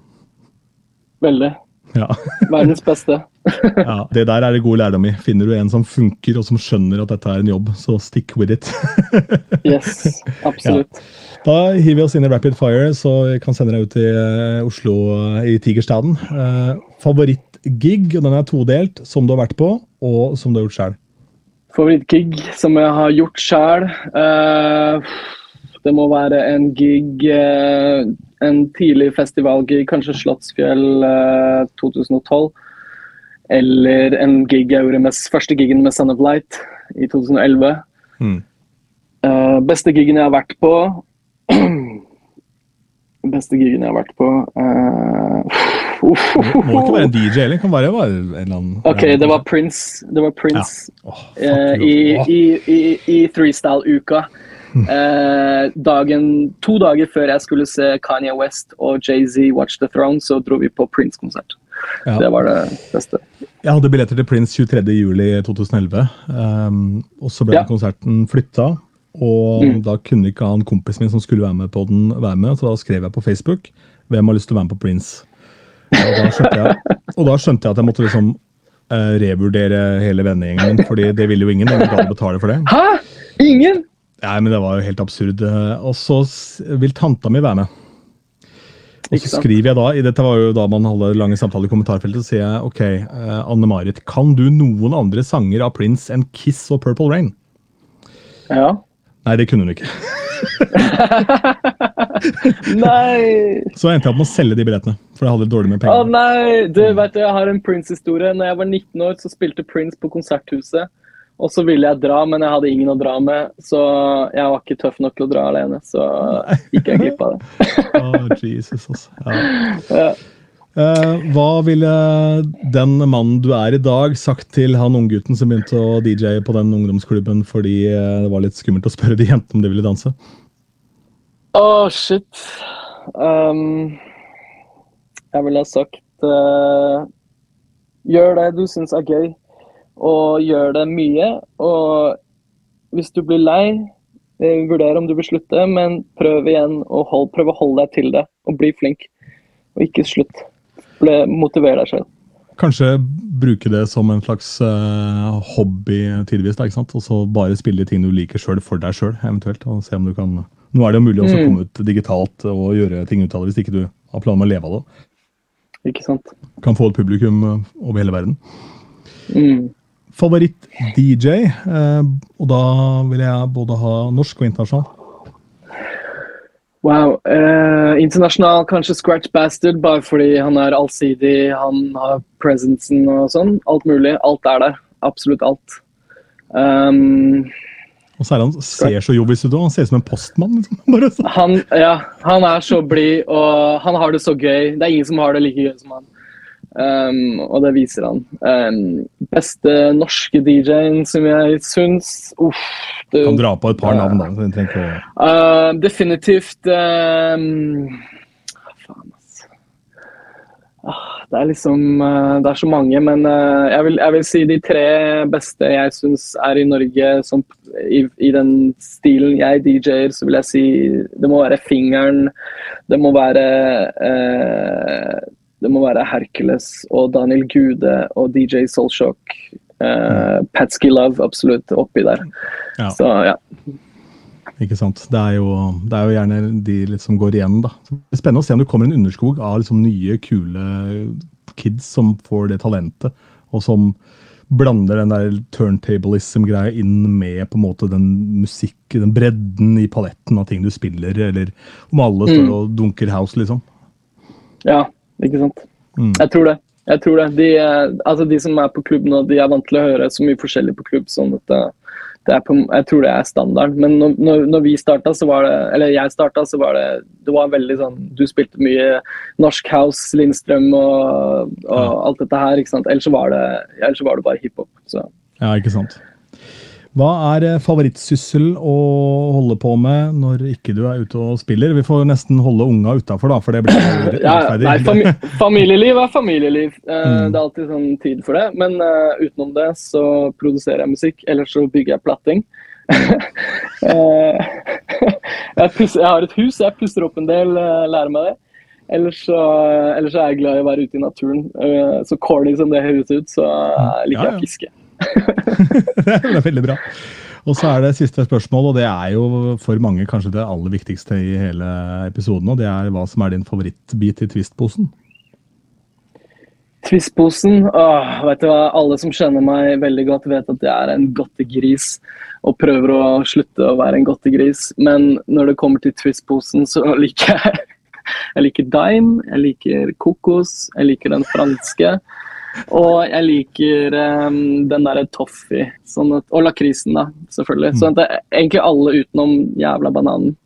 Veldig. Ja. Verdens beste. [laughs] ja. Det der er det god lærdom i. Finner du en som funker og som skjønner at dette er en jobb, så stick with it. [laughs] Yes, absolutt. Da hiver vi oss inn i rapid fire, så jeg kan sende deg ut til uh, Oslo eh, i Tigerstaden. Uh, Favorittgig, og den er todelt, som du har vært på, og som du har gjort sjøl. Favorittgig som jeg har gjort sjøl. det må være en gig En tidlig festivalgig, kanskje Slottsfjell eh, 2012. Eller en gig jeg gjorde med første gigen med Son of Light i 2011. Mm. Uh, beste gigen jeg har vært på [clears throat] Beste gigen jeg har vært på eh, uff, Må ikke være en DJ heller. Kan bare være en eller annen OK, det var Prince. Det var Prince. ja. oh, i, i, i, i Freestyle-uka. Eh, dagen, to dager før jeg skulle se Kanye West og Jay-Z Watch the Throne, så dro vi på Prince-konsert. Ja. Det var det beste. Jeg hadde billetter til Prince 23.07.2011, um, og så ble Ja. konserten flytta. Og Mm. da kunne ikke han kompisen min som skulle være med på den, være med, så da skrev jeg på Facebook Hvem har lyst til å være med på Prince? Og da skjønte jeg, og da skjønte jeg at jeg måtte liksom uh, revurdere hele vennegjengen min, fordi det ville jo ingen. Ingen gadd betale for det. Hæ? Ingen? Nei, men det var jo helt absurd. Eh, Og så vil tanta mi være med. Og så skriver jeg da, i dette var jo da man hadde lange samtaler i kommentarfeltet, så sier jeg ok, eh, Anne-Marit, kan du noen andre sanger av Prince enn Kiss og Purple Rain? Ja. Nei, det kunne hun ikke. [laughs] Nei! Så endte jeg opp med å selge de billettene, for jeg hadde dårlig med penger. Å oh, nei! Du, vet jeg har en Prince-historie. Når jeg var 19 år, så spilte Prince på Konserthuset. Og så ville jeg dra, men jeg hadde ingen å dra med, så jeg var ikke tøff nok til å dra alene. Så gikk jeg glipp av det. [laughs] oh, Jesus, altså. Ja. [laughs] Ja. Eh, hva ville den mannen du er i dag, sagt til han unggutten som begynte å DJ på den ungdomsklubben fordi eh, det var litt skummelt å spørre de jentene om de ville danse? Å, shit. Um, jeg ville ha sagt uh, Gjør det du syns er gøy, og gjør det mye. Og hvis du blir lei, eh, vurder om du vil slutte, men prøv igjen og hold, prøv å holde deg til det. Og bli flink. Og ikke slutt. Motiver deg selv. Kanskje bruke det som en slags uh, hobby tidvis, da, ikke sant? og så bare spille ting du liker sjøl for deg sjøl, eventuelt. og se om du kan... Nå er det jo mulig også å Mm. komme ut digitalt og gjøre ting ut av det hvis ikke du har planer om å leve av det. Ikke sant? Kan få et publikum eh, over hele verden. Mm. Favoritt-DJ, eh, og da vil jeg både ha norsk og internasjonal. Wow. Eh, internasjonal kanskje Scratch Bastard, bare fordi han er allsidig, han har presensen og sånn. Alt mulig. Alt er der. Absolutt alt. Um, Og så er han ser så jovis ut, han ser ut som en postmann. liksom. [laughs] Sånn. han, ja, han er så blid, og han har det så gøy. Det er ingen som har det like gøy som han. Um, og det viser han. Um, beste norske DJ-en som jeg syns Uff. det- Kan dra på et par navn, da. Uh, definitivt um, Faen. Ah, det er liksom uh, Det er så mange, men uh, jeg, vil, jeg vil si de tre beste jeg syns er i Norge som, i, i den stilen jeg DJ-er, så vil jeg si det må være Fingeren, det må være uh, det må være Hercules og Daniel Gude og DJ Soulshock. Uh, Patsky Love, absolutt, oppi der. Ja. Så ja. Ikke sant? Det er, jo, det er jo gjerne de litt som går igjen. da. Så det er Spennende å se om det kommer en underskog av liksom nye, kule kids som får det talentet, og som blander den der turntablism-greia inn med på en måte den musikk, den bredden i paletten av ting du spiller, eller om alle står Mm. og dunker house, liksom. Ja, ikke sant. Mm. Jeg tror det. Jeg tror det. De, eh, altså de som er på klubb nå, de er vant til å høre så mye forskjellig på klubb. sånn at er på, Jeg tror det er standarden. Men når, når, når vi starta, så var det Eller jeg starta, så var det Det var veldig sånn Du spilte mye norsk house, Lindstrøm og, og Ja. alt dette her. ikke sant? Ellers så var det, ellers så var det bare hiphop. Ja, ikke sant. Hva er favorittsysselen favorittsyssel å holde på med når ikke du er ute og spiller? Vi får nesten holde unga utafor, da, for det blir jo [clears throat] ja, fami [laughs] familieliv er familieliv. Eh, Mm. Det er alltid sånn tid for det. Men uh, utenom det så produserer jeg musikk, ellers så bygger jeg platting. [laughs] Eh, [laughs] jeg, pusser, jeg har et hus, jeg pusser opp en del, eh, lærer meg det. Ellers så, ellers så er jeg glad i å være ute i naturen. Eh, så corny som det høres ut, så eh, liker jeg å fiske. [laughs] det er veldig bra. Og så er det siste spørsmål, og det er jo for mange kanskje det aller viktigste i hele episoden. Og det er hva som er din favorittbit i Twist-posen. Twist-posen åh, vet du hva? Alle som kjenner meg veldig godt, vet at jeg er en godtegris og prøver å slutte å være en godtegris. Men når det kommer til Twist-posen, så liker jeg [laughs] Jeg liker Dime, jeg liker kokos, jeg liker den franske. Og jeg liker um, den derre toffee. Sånn at, og lakrisen, da, selvfølgelig. Så at det er egentlig alle utenom jævla bananen.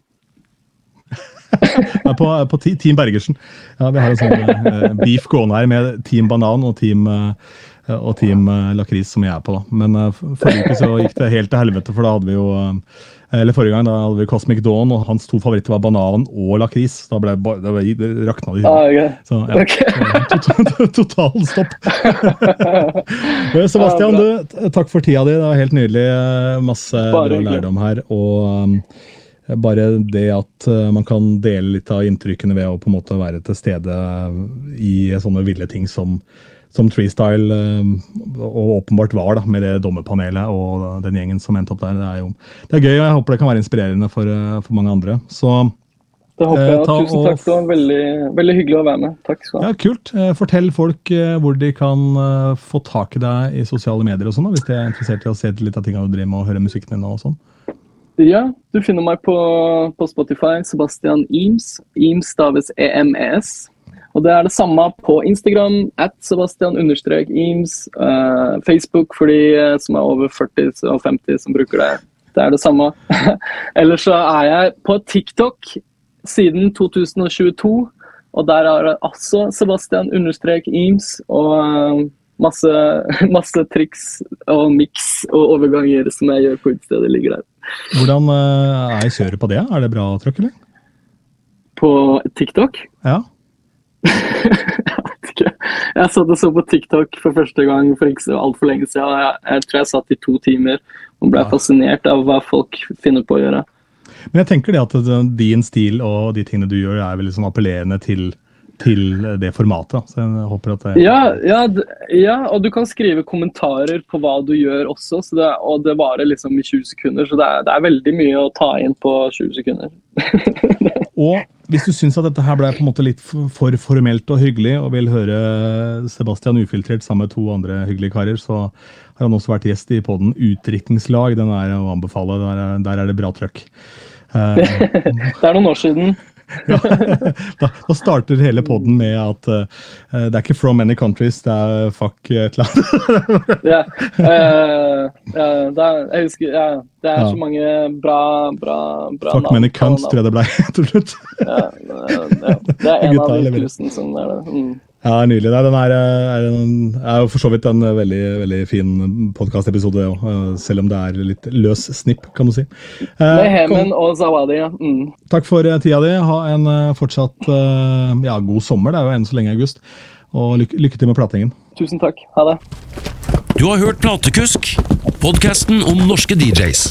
[laughs] På, på Team Bergersen. Ja, Vi har en sånn uh, beef gående her med Team Banan og Team, eh, og team eh, Lakris, som jeg er på. da. Men eh, forrige uke så gikk det helt til helvete, for da hadde vi jo eh, eller Forrige gang da hadde vi Cosmic Dawn, og hans to favoritter var banan og lakris. Da ble det, var- det rakna det i Ah, huet. Så ja, Ok. [laughs] total, stopp. [laughs] Sebastian, du, takk for tida di. Det var helt nydelig. Masse bra lærdom her. Og um, bare det at man kan dele litt av inntrykkene ved å på en måte være til stede i sånne ville ting som, som Treestyle eh, og åpenbart var, da, med det dommerpanelet og den gjengen som endte opp der. Det er jo det er gøy, og jeg håper det kan være inspirerende for, eh, for mange andre. Så Det håper Eh, jeg. ta Tusen takk. Det var veldig, veldig hyggelig å være med. Takk skal du ha. ja, kult. Eh, Fortell folk eh, hvor de kan eh, få tak i deg i sosiale medier, og sånn, hvis de er interessert i å se litt av tingene du driver med og høre musikken din. og sånn. Ja, du finner meg på, på Spotify. Sebastian Eames. Eames staves EMES. Og det er det samme på Instagram, at Sebastian understrek Eames. eh, Facebook for de eh, som er over 40 og 50 som bruker det. Det er det samme. [laughs] Ellers så er jeg på TikTok siden 2022. Og der er det altså Sebastian understrek Eames. Og eh, masse, [laughs] masse triks og miks og overganger som jeg gjør på utstedet, ligger der. Hvordan er kjøret på det? Er det bra trøkk, eller? På TikTok? Ja. Jeg satt og så på TikTok for første gang for ikke så altfor lenge siden. Jeg, jeg tror jeg satt i to timer og ble Ja. fascinert av hva folk finner på å gjøre. Men jeg tenker det at din stil og de tingene du gjør, er veldig sånn appellerende til, til det formatet. Så jeg håper at det Ja, ja, ja, og du kan skrive kommentarer på hva du gjør også, så det, og det varer liksom i 20 sekunder. Så det er, det er veldig mye å ta inn på 20 sekunder. [laughs] Og hvis du syns at dette her ble på en måte litt for for formelt og hyggelig, og vil høre Sebastian ufiltrert sammen med to andre hyggelige karer, så har han også vært gjest i podden Utdrikningslag. Den er å anbefale. Der er, der er det bra trøkk. Uh, [laughs] Det er noen år siden. [laughs] da, da starter hele podden med at uh, det er ikke 'from any countries', det er 'fuck et eller annet'. [laughs] Ja, eh, ja, det er, jeg husker, ja, det er så mange bra, bra, bra 'Fuck many cunts', tror jeg det ble [laughs] til slutt. Ja, det er en av de tusen som er det. Mm. Ja, nydelig. Nei, den er, er, en, er jo for så vidt en veldig, veldig fin podkastepisode, selv om det er litt løs snipp, kan du si. Eh, Med Hemen og Zawadi, ja. Mm. Takk for eh, tida di. Ha en eh, fortsatt eh, ja, god sommer. Det er jo enn så lenge august. Og lykke, lykke til med platingen. Tusen takk. Ha det. Du har hørt Platekusk, podkasten om norske DJs.